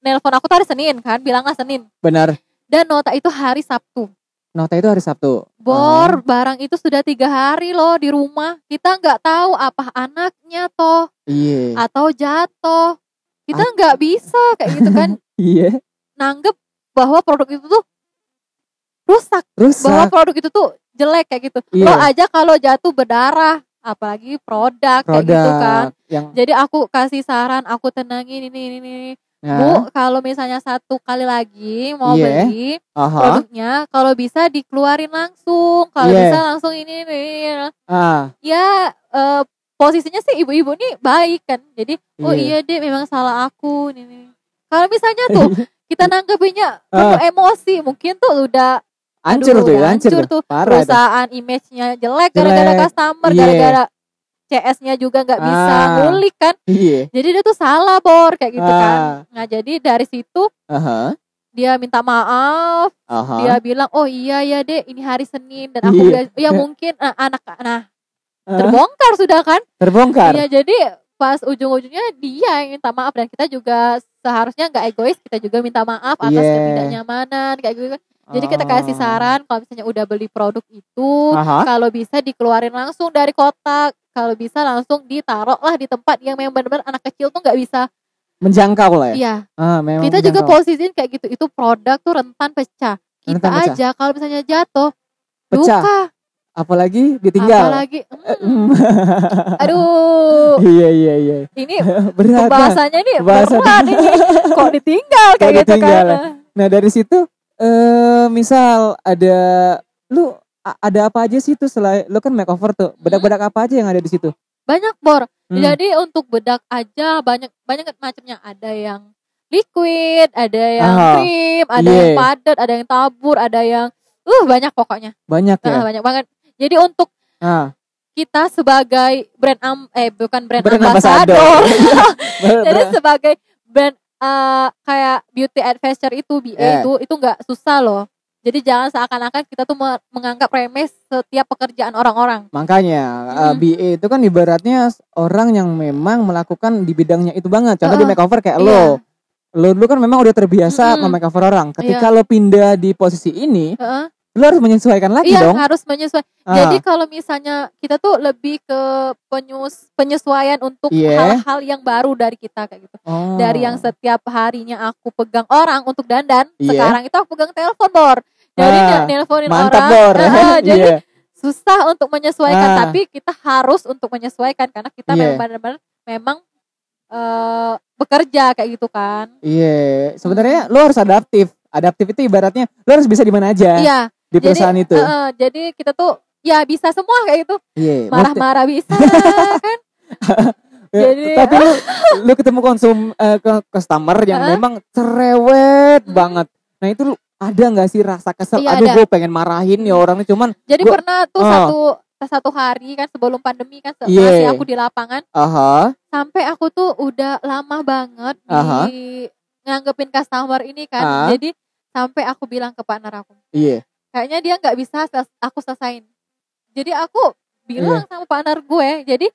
nelpon aku tuh hari Senin kan bilanglah Senin.
Benar.
Dan nota itu hari Sabtu
nota itu hari Sabtu.
Bor barang itu sudah tiga hari loh di rumah. Kita nggak tahu apa anaknya toh
iya.
atau jatuh. Kita nggak bisa kayak gitu kan.
Iya.
Nanggep bahwa produk itu tuh rusak. Bahwa
rusak
produk itu tuh jelek kayak gitu.
Iya.
lo aja kalau jatuh berdarah apalagi produk, kayak gitu kan.
produk yang
jadi aku kasih saran aku tenangin ini ini ini
nah,
bu kalau misalnya satu kali lagi mau
Iya.
beli
aha
produknya kalau bisa dikeluarin langsung kalau
Iya.
bisa langsung ini ini.
ah
ya eh, posisinya sih ibu-ibu nih baik kan jadi oh
Iya.
iya deh memang salah aku ini. kalau misalnya tuh kita nanggepinnya
Ah.
emosi mungkin tuh udah
Hancur
Aduh,
tuh, hancur,
hancur
tuh. Parah.
Perusahaan image-nya jelek gara-gara customer,
Iya.
gara-gara CS-nya juga nggak bisa
Ah.
ngulik kan.
Iya.
Jadi dia tuh salah bor kayak gitu kan.
Ah.
Nah jadi dari situ
Aha.
dia minta maaf,
Aha.
dia bilang oh iya ya deh ini hari Senin dan aku
Iya.
udah ya mungkin eh, anak nah
Ah,
terbongkar sudah kan.
terbongkar.
Iya jadi pas ujung-ujungnya dia yang minta maaf dan kita juga seharusnya nggak egois kita juga minta maaf atas
Iya.
ketidaknyamanan kayak gitu kan. Jadi kita kasih
Ah.
saran kalau misalnya udah beli produk itu
Aha.
kalau bisa dikeluarin langsung dari kotak kalau bisa langsung ditaruh lah di tempat yang memang benar-benar anak kecil tuh nggak bisa
Menjangkau lah ya.
iya
Ah, memang
kita juga
menjangkau.
posisiin kayak gitu itu produk tuh rentan pecah kita
Rentan pecah.
aja kalau misalnya jatuh
Pecah.
duka
apalagi ditinggal.
apalagi mm,
Hmm.
aduh
iya iya iya.
ini
Berat. Bang.
pembahasannya ini berat ini kok ditinggal kayak
Kok
gitu
ditinggal.
kan
Nah dari situ eh misal ada lu ada apa aja sih tuh selain lu kan makeover tuh bedak-bedak apa aja yang ada di situ?
banyak bor
Hmm.
jadi untuk bedak aja banyak banyak macamnya ada yang liquid ada yang
Ah,
krim ada
iya.
yang padat ada yang tabur ada yang uh banyak pokoknya
banyak ya.
Ah, banyak banget jadi untuk
Ah,
kita sebagai brand am eh bukan brand,
Brand
ambassador,
ambassador.
jadi sebagai brand eh, kayak beauty advisor itu BA
Eh.
itu itu nggak susah loh jadi jangan seakan-akan kita tuh me- menganggap remeh setiap pekerjaan orang-orang
Makanya uh,
Mm.
BA itu kan ibaratnya orang yang memang melakukan di bidangnya itu banget. Contoh di
Heeh.
makeover kayak
Iya.
lo. Lo dulu kan memang udah terbiasa
Mm-mm.
memakeover orang. Ketika
Iya.
lo pindah di posisi ini,
Heeh.
Lo harus menyesuaikan lagi
iya
dong.
harus menyesuaikan
Ah,
Jadi kalau misalnya kita tuh lebih ke penyus, penyesuaian untuk
Iya.
hal-hal yang baru dari kita kayak gitu.
oh.
Dari yang setiap harinya aku pegang orang untuk dandan,
Iya.
sekarang itu aku pegang telepon bor. Jadi
Ah,
nelponin
mantap
orang.
bor.
Ah, ah, jadi
Iya.
susah untuk menyesuaikan,
Ah.
tapi kita harus untuk menyesuaikan karena kita
Iya.
memang benar-benar memang eh, bekerja kayak gitu kan.
Iya, sebenarnya lo harus adaptif. Adaptif itu ibaratnya lo harus bisa di mana aja
Iya.
Di perusahaan itu.
eh, eh, jadi kita tuh ya bisa semua kayak gitu.
Iya.
Marah-marah bisa kan.
Ya,
jadi-
tapi lu lu ketemu konsum eh, ke customer yang
Heeh.
memang cerewet
Hmm.
banget. Nah itu lu ada nggak sih rasa kesel?
Iya,
Aduh
ada.
gue pengen marahin ya orang ini cuman
Jadi
Gua-
pernah tuh
Oh.
satu satu hari kan sebelum pandemi kan
Iya.
masih aku di lapangan
aha
sampai aku tuh udah lama banget
Aha.
di nganggepin customer ini kan.
Ah.
Jadi sampai aku bilang ke partner aku,
iya
kayaknya dia nggak bisa aku selesain. Jadi aku bilang sama partner gue, jadi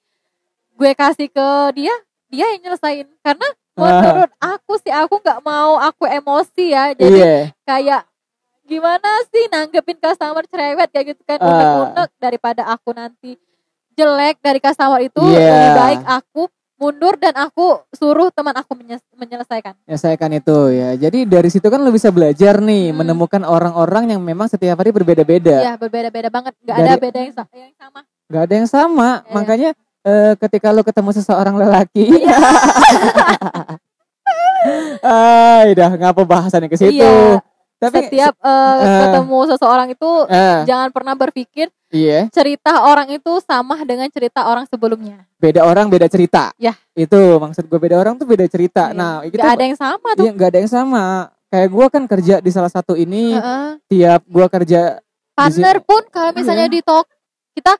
gue kasih ke dia, dia yang nyelesain karena
Ah.
menurut aku sih aku nggak mau aku emosi ya. Jadi
iya
kayak gimana sih nanggepin customer cerewet kayak gitu kan
Ah.
unek-unek daripada aku nanti jelek dari customer itu
Iya.
lebih baik aku mundur dan aku suruh teman aku menye- menyelesaikan.
ya saya kan itu ya. Jadi dari situ kan lu bisa belajar nih
Hmm.
menemukan orang-orang yang memang setiap hari berbeda-beda.
Iya berbeda-beda banget, ada
Dari-
beda yang, yang sama.
Gak ada yang sama.
Iya.
Makanya eh, ketika lu ketemu seseorang lelaki,
Iya.
ah, udah ngapa bahasannya ke situ.
Iya.
Tapi
Setiap eh,
eh.
ketemu seseorang itu
eh,
jangan pernah berpikir
iya.
cerita orang itu sama dengan cerita orang sebelumnya.
beda orang beda cerita.
Ya.
Itu maksud gue beda orang tuh beda cerita.
Iya.
Nah, itu
Nggak ada yang sama tuh.
iya nggak ada yang sama. Kayak gue kan kerja di salah satu ini,
Heeh.
tiap gue kerja
Partner pun kalau misalnya
Iya.
di talk kita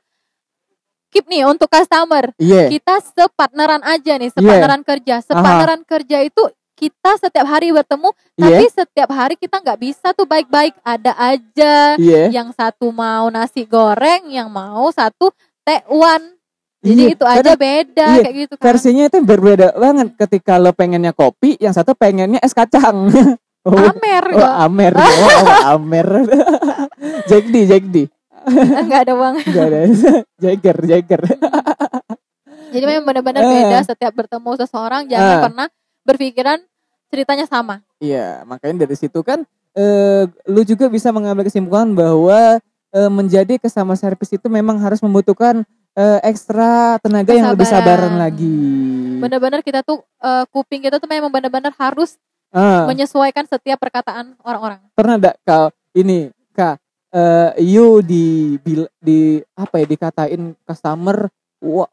keep nih untuk customer.
iya,
kita separtneran aja nih, separtneran kerja. Separtneran kerja itu kita setiap hari bertemu,
iya,
tapi setiap hari kita nggak bisa tuh baik-baik. Ada aja
iya.
yang satu mau nasi goreng, yang mau satu tekwan. Jadi
Iya,
itu aja
karena
beda
iya,
kayak gitu kan.
Versinya itu berbeda banget. Ketika lo pengennya kopi, yang satu pengennya es kacang. oh,
Amer
oh. Amer. Oh, oh, Amer. Jack D.
Enggak ada uang.
Enggak ada. Jagger, Jagger.
Jadi memang benar-benar
Eh.
beda setiap bertemu seseorang jangan
Eh.
pernah berpikiran ceritanya sama.
Iya, makanya dari situ kan eh, lu juga bisa mengambil kesimpulan bahwa eh, menjadi customer service itu memang harus membutuhkan eh, ekstra tenaga yang lebih
Kesabaran.
sabaran lagi.
Benar-benar kita tuh eh, kuping kita tuh memang benar-benar harus
Ah,
menyesuaikan setiap perkataan orang-orang.
pernah enggak kau ini kak eh, you di bil- di apa ya dikatain customer wah,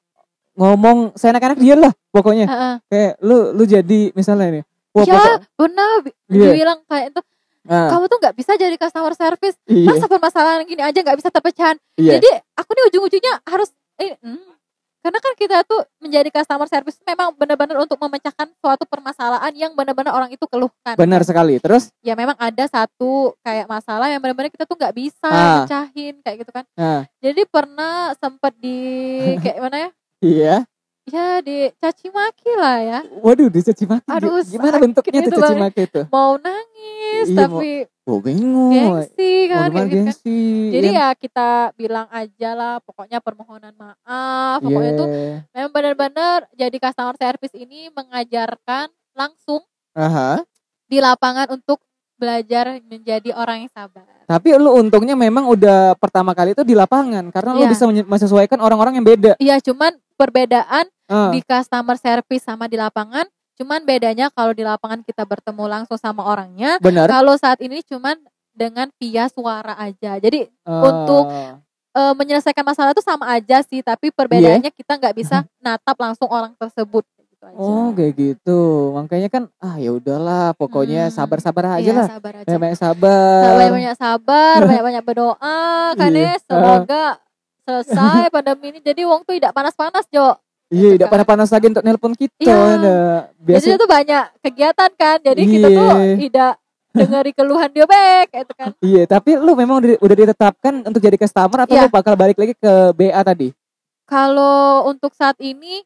ngomong seenak-enak dia lah pokoknya
Heeh.
kayak lu lu jadi misalnya ini wah
ya
pokok-
benar
Iya.
dibilang kayak itu
Ah,
kamu tuh nggak bisa jadi customer service
iya,
masa permasalahan gini aja nggak bisa terpecahan
iya.
jadi aku nih ujung-ujungnya harus eh, hmm. karena kan kita tuh menjadi customer service memang benar-benar untuk memecahkan suatu permasalahan yang benar-benar orang itu keluhkan
Benar sekali. Terus,
ya memang ada satu kayak masalah yang benar-benar kita tuh nggak bisa
Ah.
mecahin kayak gitu kan
nah,
jadi pernah sempat di kayak mana ya
iya.
ya dicaci maki lah ya
Waduh, dicaci maki.
Aduh,
Gimana bentuknya
itu
dicaci
banget.
maki itu?
mau nangis
Iya,
tapi
Oh, bingung.
gengsi kan gitu kan
gengsi.
jadi
Iya.
ya kita bilang aja lah pokoknya permohonan maaf pokoknya
Iya.
tuh memang benar-benar jadi customer service ini mengajarkan langsung
Aha.
di lapangan untuk belajar menjadi orang yang sabar.
Tapi lu untungnya memang udah pertama kali itu di lapangan karena lu
Iya.
bisa menye- menyesuaikan orang-orang yang beda.
Iya, cuman perbedaan
Ah,
di customer service sama di lapangan, cuman bedanya kalau di lapangan kita bertemu langsung sama orangnya,
benar.
kalau saat ini cuman dengan via suara aja. Jadi
Ah,
untuk eh, menyelesaikan masalah itu sama aja sih, tapi perbedaannya kita nggak bisa natap langsung orang tersebut. Gitu aja.
Oh, kayak gitu. Makanya kan ah ya udahlah, pokoknya
Hmm.
sabar-sabar aja
Iya,
lah.
sabar aja.
Banyak-banyak sabar.
Banyak-banyak sabar, banyak-banyak berdoa kan
Iya.
ya. Semoga selesai pandemi ini. Jadi wong tuh tidak panas-panas, Jo.
Iya,
Gitu
tidak
kan.
panas-panas lagi untuk nelpon kita.
Iya.
Nah,
Jadi
biasa
itu banyak kegiatan kan. Jadi kita
Iya.
tuh tidak dengeri keluhan dia baik gitu kan.
Iya, tapi lu memang udah, ditetapkan untuk jadi customer atau
Iya.
lu bakal balik lagi ke BA tadi?
Kalau untuk saat ini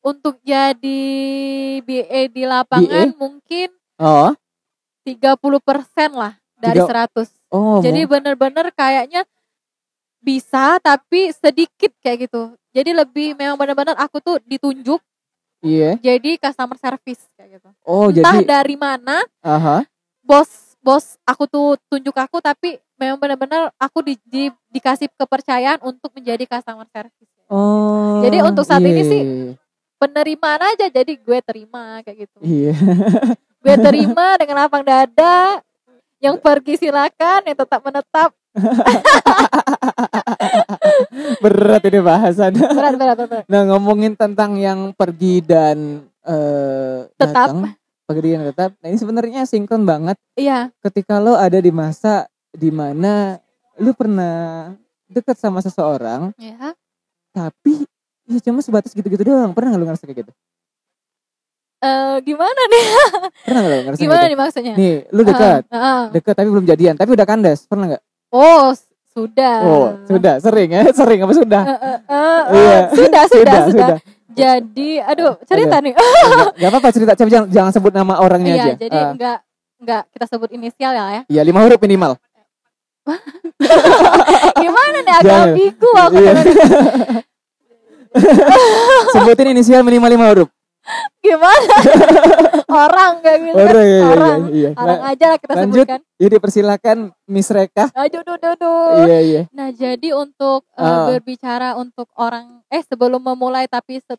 untuk jadi BA di lapangan mungkin
Oh,
30% lah dari
Tiga-
100.
oh.
Jadi
mau-
bener-bener kayaknya bisa tapi sedikit kayak gitu. Jadi lebih memang bener-bener aku tuh ditunjuk
iya.
jadi customer service kayak gitu.
Oh,
Entah
jadi
dari mana
aha.
bos bos aku tuh tunjuk aku tapi memang benar-benar aku di, di- dikasih kepercayaan untuk menjadi customer service.
Oh.
Jadi untuk saat ini
iya,
sih-
iya,
Penerimaan aja jadi gue terima kayak gitu.
Iya.
Gue terima dengan lapang dada. Yang pergi silakan, yang tetap menetap.
Berat ini bahasan.
Berat berat berat. berat.
Nah, ngomongin tentang yang pergi dan eh
Tetap.
datang, pergi dan tetap. Nah, ini sebenarnya sinkron banget
Iya,
ketika lo ada di masa di mana lu pernah deket sama seseorang
ya.
tapi ya cuma sebatas gitu-gitu doang pernah nggak lu ngerasa kayak gitu
Eh gimana nih?
pernah ngerasa
Gimana
kayak
nih maksudnya?
gitu nih lu dekat.
Ah, ah.
dekat tapi belum jadian. Tapi udah kandas. Pernah nggak?
Oh, sudah.
oh sudah. Sering ya? Sering apa sudah?
Eh, eh, eh,
Iya.
eh, sudah, sudah, sudah, Jadi, aduh, cerita nih.
Gak apa-apa cerita. Tapi jangan, jangan sebut nama orangnya
Iya,
aja.
jadi
Ah,
enggak enggak kita sebut inisial ya ya.
iya lima huruf minimal.
Gimana nih agak
Jangan.
ambigu aku
Iya. sebutin inisial minimal lima huruf
Gimana? Orang kayak gitu.
orang iya, iya,
Orang.
iya.
Orang
Nah,
aja lah kita
lanjut.
sebutkan.
jadi persilakan Miss Reka
Aduh, duh, duh, duh.
iya iya
Nah, jadi untuk eh,
Ah.
berbicara untuk orang eh sebelum memulai tapi se-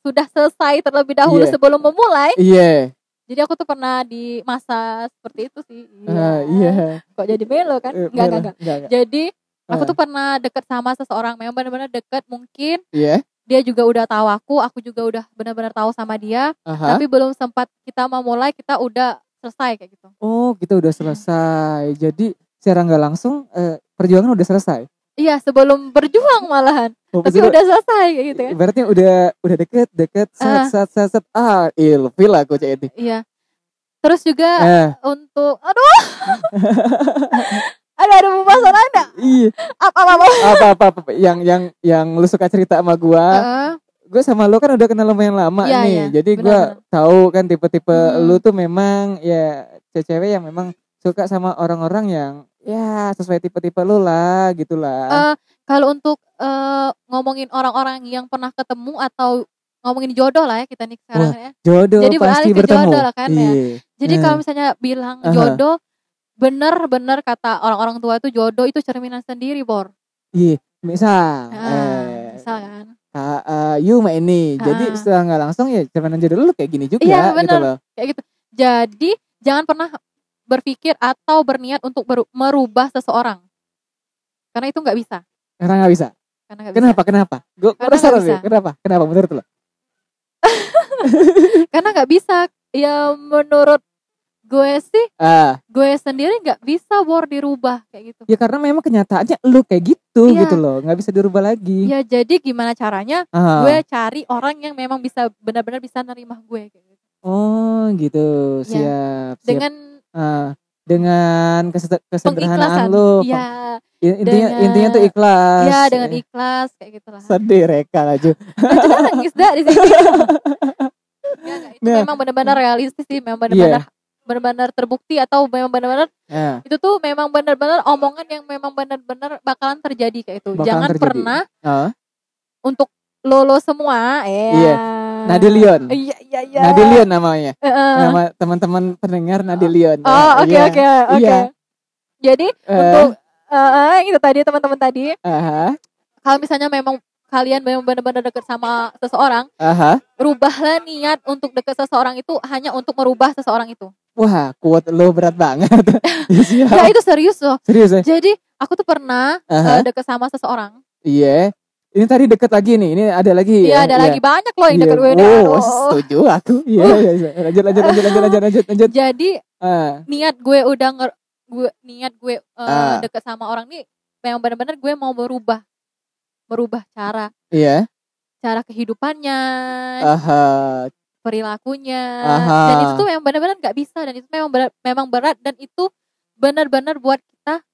sudah selesai terlebih dahulu
Iya.
sebelum memulai.
iya
Jadi aku tuh pernah di masa seperti itu sih.
Ah, iya
Kok jadi melo kan?
Eh,
Enggak, enggak, enggak.
enggak enggak.
Jadi aku
Ah.
tuh pernah deket sama seseorang memang benar-benar deket mungkin
iya
dia juga udah tahu aku, aku juga udah benar-benar tahu sama dia,
Aha.
tapi belum sempat kita mau mulai kita udah selesai kayak gitu.
Oh, kita udah selesai. Jadi secara nggak langsung eh, perjuangan udah selesai.
Iya, sebelum berjuang malahan,
Oh,
tapi
betul.
udah selesai kayak gitu kan.
Berarti udah udah deket deket set
Ah.
set set set ah ilfil aku cek ini.
Iya. Terus juga
Eh,
untuk aduh. ada ada pembahasan ada.
iya.
Apa apa apa.
Apa apa apa yang yang yang lu suka cerita sama gua.
Heeh.
Gue sama lu kan udah kenal lumayan lama
Iya,
nih.
iya.
Jadi gua
Benar-benar.
tahu kan tipe-tipe
Hmm.
lu tuh memang ya cewek yang memang suka sama orang-orang yang ya sesuai tipe-tipe lu lah gitulah.
Eh, kalau untuk eh, ngomongin orang-orang yang pernah ketemu atau ngomongin jodoh lah ya kita nih sekarang ya.
Jodoh
jadi
pasti
beralih ke
bertemu.
jodoh lah kan ya.
Iya.
Jadi
Nah.
kalau misalnya bilang jodoh, bener-bener kata orang-orang tua itu jodoh itu cerminan sendiri, Bor.
Iya, misal,
Nah,
eh,
misal kan.
Kak, eh, you mah ini, jadi
Ah.
setelah nggak langsung ya cerminan jodoh lu kayak gini juga,
Iya,
gitu
bener.
loh.
Kayak gitu. Jadi jangan pernah berpikir atau berniat untuk beru- merubah seseorang. Karena itu nggak bisa.
Karena nggak bisa.
Karena nggak
Kenapa? Kenapa? Gue penasaran
bisa.
Kenapa? Kenapa menurut lo?
bisa. Karena nggak bisa. Ya menurut gue sih
Ah,
gue sendiri nggak bisa bor dirubah kayak gitu
ya karena memang kenyataannya lu kayak gitu
Iya.
gitu loh, nggak bisa dirubah lagi.
ya jadi gimana caranya
Ah.
gue cari orang yang memang bisa benar-benar bisa nerima gue kayak gitu
Oh gitu,
Ya.
siap. siap.
dengan
Ah, dengan keseder- kesederhanaan
pengiklasan
lu.
ya
intinya
dengan-
intinya tuh ikhlas.
ya dengan ikhlas kayak gitulah
Sedih Reka.
Jangan nangis dah di sini ya, itu
Nah.
memang benar-benar realistis sih memang benar-benar benar-benar terbukti atau memang benar-benar
Ya.
itu tuh memang benar-benar omongan yang memang benar-benar bakalan terjadi kayak itu
Bakalan
jangan
terjadi.
pernah
Ah,
untuk lolo semua ya
Iya. Nadilion.
iya iya iya
Nadilion namanya.
Eh.
Nama teman-teman pendengar Nadilion.
oh oke
Iya.
oke oke
Iya.
jadi
Eh,
untuk eh, itu tadi teman-teman tadi
aha,
kalau misalnya memang kalian memang benar-benar deket sama seseorang
aha.
rubahlah niat untuk deket seseorang itu hanya untuk merubah seseorang itu
Wah, kuat lo berat banget. Ya,
itu serius loh
Serius ya?
jadi aku tuh pernah
Aha.
eh, deket sama seseorang
Iya. Ini tadi deket lagi nih. Ini ada lagi
Iya
ya?
ada
Iya.
lagi banyak loh yang
Iya.
deket gue.
Oh,
Aduh.
setuju aku. Iya, iya, iya. Lanjut, lanjut, lanjut, lanjut, lanjut, lanjut, lanjut.
Jadi
Ah,
niat gue udah nger gue niat gue eh,
Ah.
deket sama orang nih memang benar-benar gue mau berubah merubah cara
iya.
cara kehidupannya
Aha.
Perilakunya
Aha.
dan itu tuh memang benar-benar nggak bisa dan itu memang berat, memang berat dan itu benar-benar buat kita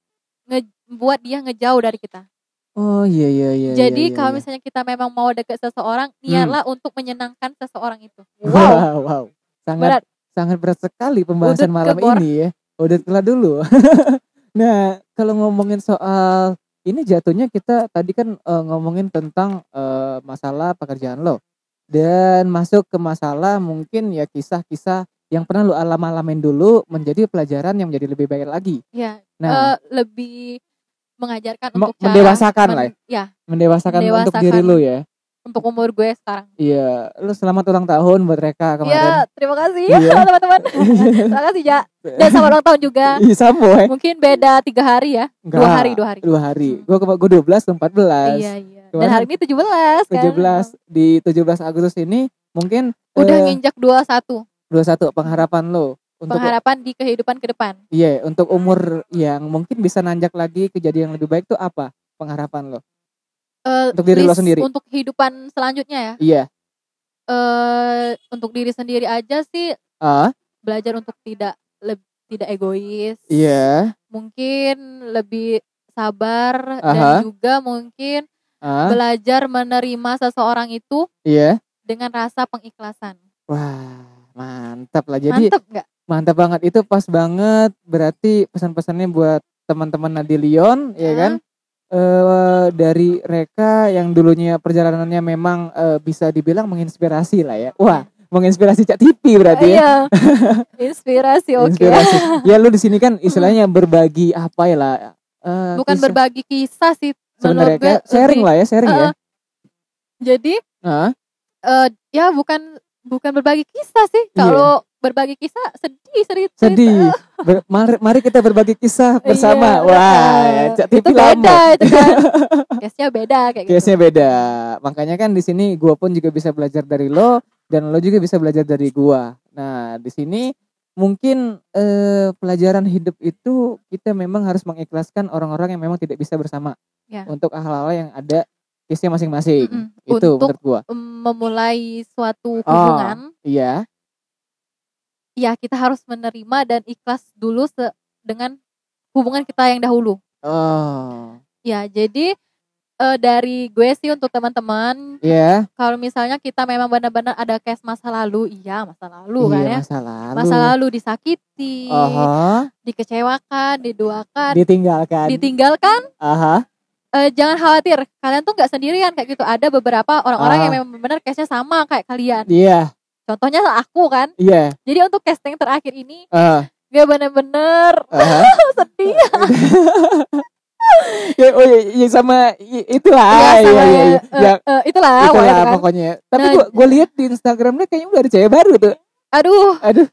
nge buat dia ngejauh dari kita.
Oh, iya, iya, iya.
Jadi
iya,
kalau
iya.
misalnya kita memang mau deket seseorang,
Hmm.
niatlah untuk menyenangkan seseorang itu.
Wow,
Wow,
wow. Sangat
berat.
sangat berat sekali pembahasan
Udut
malam
kebor.
ini ya. Udah telah dulu. nah, kalau ngomongin soal ini jatuhnya kita tadi kan eh, ngomongin tentang eh, masalah pekerjaan lo dan masuk ke masalah mungkin ya kisah-kisah yang pernah lo alam-alamin dulu menjadi pelajaran yang menjadi lebih baik lagi.
Ya,
Nah,
eh, lebih mengajarkan untuk cara
mendewasakan lah
men- ya,
mendewasakan untuk
mendewasakan.
diri lo ya.
Untuk umur gue sekarang.
Iya, lo selamat ulang tahun buat mereka kemarin.
Ya, terima kasih
Iya.
teman-teman. terima kasih ya. Dan sama ulang tahun juga.
Iya, sama ya.
Mungkin beda tiga hari ya. Dua
Enggak.
hari, dua hari.
dua hari.
Hmm.
Gue gue dua belas, empat belas.
Iya, iya. Dan hari ini 17 kan.
17 di 17 Agustus ini mungkin
Udah
eh,
nginjak 21
21 pengharapan lo untuk
pengharapan di kehidupan ke depan.
iya untuk umur yang mungkin bisa nanjak lagi kejadian yang lebih baik itu apa pengharapan lo?
Eh,
Untuk diri lo sendiri.
Untuk kehidupan selanjutnya ya.
Iya.
Eh untuk diri sendiri aja sih
Ah,
belajar untuk tidak leb- tidak egois.
iya.
Mungkin lebih sabar
Aha.
dan juga mungkin
Ah,
belajar menerima seseorang itu
iya.
dengan rasa pengikhlasan.
Wah, mantap lah. Jadi
Mantep nggak?
mantap banget itu pas banget berarti pesan-pesannya buat teman-teman Nadilion ya
Ah.
kan? Eh dari Reka yang dulunya perjalanannya memang eh, bisa dibilang menginspirasi lah ya. Wah, menginspirasi Cak TV berarti ya.
Iya. Inspirasi oke.
Inspirasi. Ya lu di sini kan istilahnya berbagi apa ya lah. eh,
Bukan
kisah-
berbagi kisah sih.
sebenarnya
gue
sharing
lebih-
lah ya, sharing ya.
Eh, Jadi
Hah?
eh ya bukan bukan berbagi kisah sih.
Iya.
Kalau berbagi kisah sedih cerita.
Sedih. Ber- mari, mari kita berbagi kisah bersama.
Iya,
Wah,
eh,
Cak
itu
TV
beda itu kan. Case-nya beda kayak gitu.
Case-nya beda. Makanya kan di sini gua pun juga bisa belajar dari lo dan lo juga bisa belajar dari gua. Nah, di sini mungkin eh, pelajaran hidup itu kita memang harus mengikhlaskan orang-orang yang memang tidak bisa bersama
Ya.
untuk hal-hal yang ada case-nya masing-masing.
Mm-mm.
Itu
Untuk
menurut gua.
em, memulai suatu
Oh.
hubungan,
Iya.
Ya kita harus menerima dan ikhlas dulu se- dengan hubungan kita yang dahulu.
Oh.
Ya, jadi eh, dari gue sih untuk teman-teman,
Iya.
kalau misalnya kita memang benar-benar ada case masa lalu, iya masa lalu kan
iya,
ya.
masa lalu.
Masa lalu disakiti,
Aha.
dikecewakan, diduakan,
Ditinggalkan.
ditinggalkan,
Aha.
eh, jangan khawatir, kalian tuh nggak sendirian kayak gitu. Ada beberapa orang-orang
Ah.
yang memang benar case-nya sama kayak kalian.
Iya.
Contohnya aku kan.
Iya.
Jadi untuk case yang terakhir ini,
Ah.
gue bener-bener
Aha.
sedih.
ya, oh iya, iya, sama itulah.
Ya,
iya,
sama
iya,
ya,
iya.
eh,
Ya,
eh, itulah,
itulah
pokoknya kan.
pokoknya. Tapi
Nah,
gua gua lihat di Instagramnya kayaknya udah ada cewek baru tuh.
Aduh,
Aduh.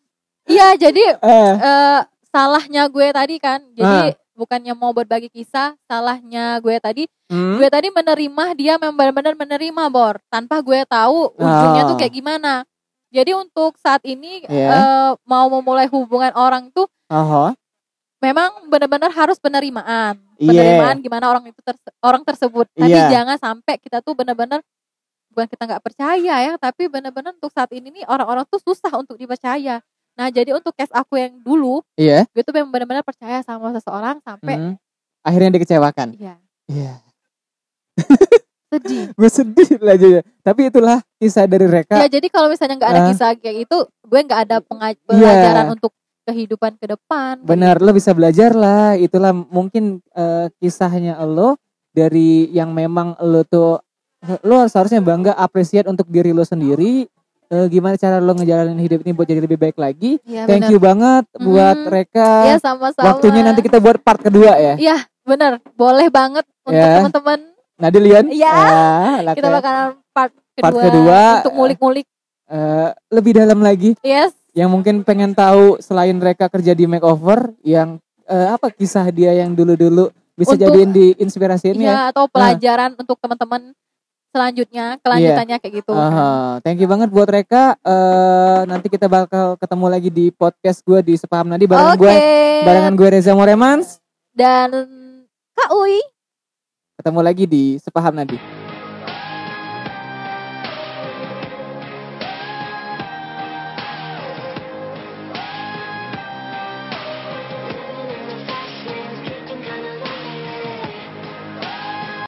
iya jadi
Eh,
eh, salahnya gue tadi kan.
Ah.
Jadi bukannya mau berbagi kisah, salahnya gue tadi,
hmm?
gue tadi menerima dia memang benar-benar menerima bor, tanpa gue tahu ujungnya
Ah.
tuh kayak gimana. Jadi untuk saat ini
Iya.
eh, mau memulai hubungan orang tuh
Aha.
memang benar-benar harus penerimaan.
Iya.
Penerimaan gimana orang itu terse- orang tersebut. Tapi
Iya.
jangan sampai kita tuh benar-benar bukan kita nggak percaya ya, tapi benar-benar untuk saat ini nih orang-orang tuh susah untuk dipercaya. Nah, jadi untuk case aku yang dulu,
Iya.
gue tuh memang benar-benar percaya sama seseorang sampai
Hmm. Akhirnya dikecewakan.
ya
Iya.
sedih.
Gue sedih lah aja. Tapi itulah kisah dari Reka.
Ya, jadi kalau misalnya nggak ada
Ah.
kisah kayak itu, gue nggak ada
Iya.
pelajaran untuk kehidupan ke depan.
Benar, lo bisa belajar lah. Itulah mungkin eh, kisahnya lo dari yang memang lo tuh lo harus harusnya bangga apresiat untuk diri lo sendiri. Eh, gimana cara lo ngejalanin hidup ini buat jadi lebih baik lagi.
Iya,
Thank
benar.
you banget buat
Mhm.
Reka.
Iya, sama-sama.
Waktunya nanti kita buat part kedua ya.
Iya, bener. Boleh banget untuk
Ya.
teman-teman.
Nadilian.
Iya.
Ah, lah,
Kita bakalan part kedua,
Part kedua,
untuk ngulik-ngulik.
Eh, lebih dalam lagi.
Yes.
yang mungkin pengen tahu selain mereka kerja di makeover yang eh, apa kisah dia yang dulu-dulu bisa
Untuk-
jadiin di inspirasiin ya.
Iya, atau pelajaran untuk teman-teman selanjutnya, kelanjutannya kayak gitu.
Aha, thank you banget buat mereka. Eh nanti kita bakal ketemu lagi di podcast gue di Sepaham Nadi barengan
Oke.
gue barengan gue Reza Moremans.
Dan Kak Uy.
Ketemu lagi di Sepaham Nadi.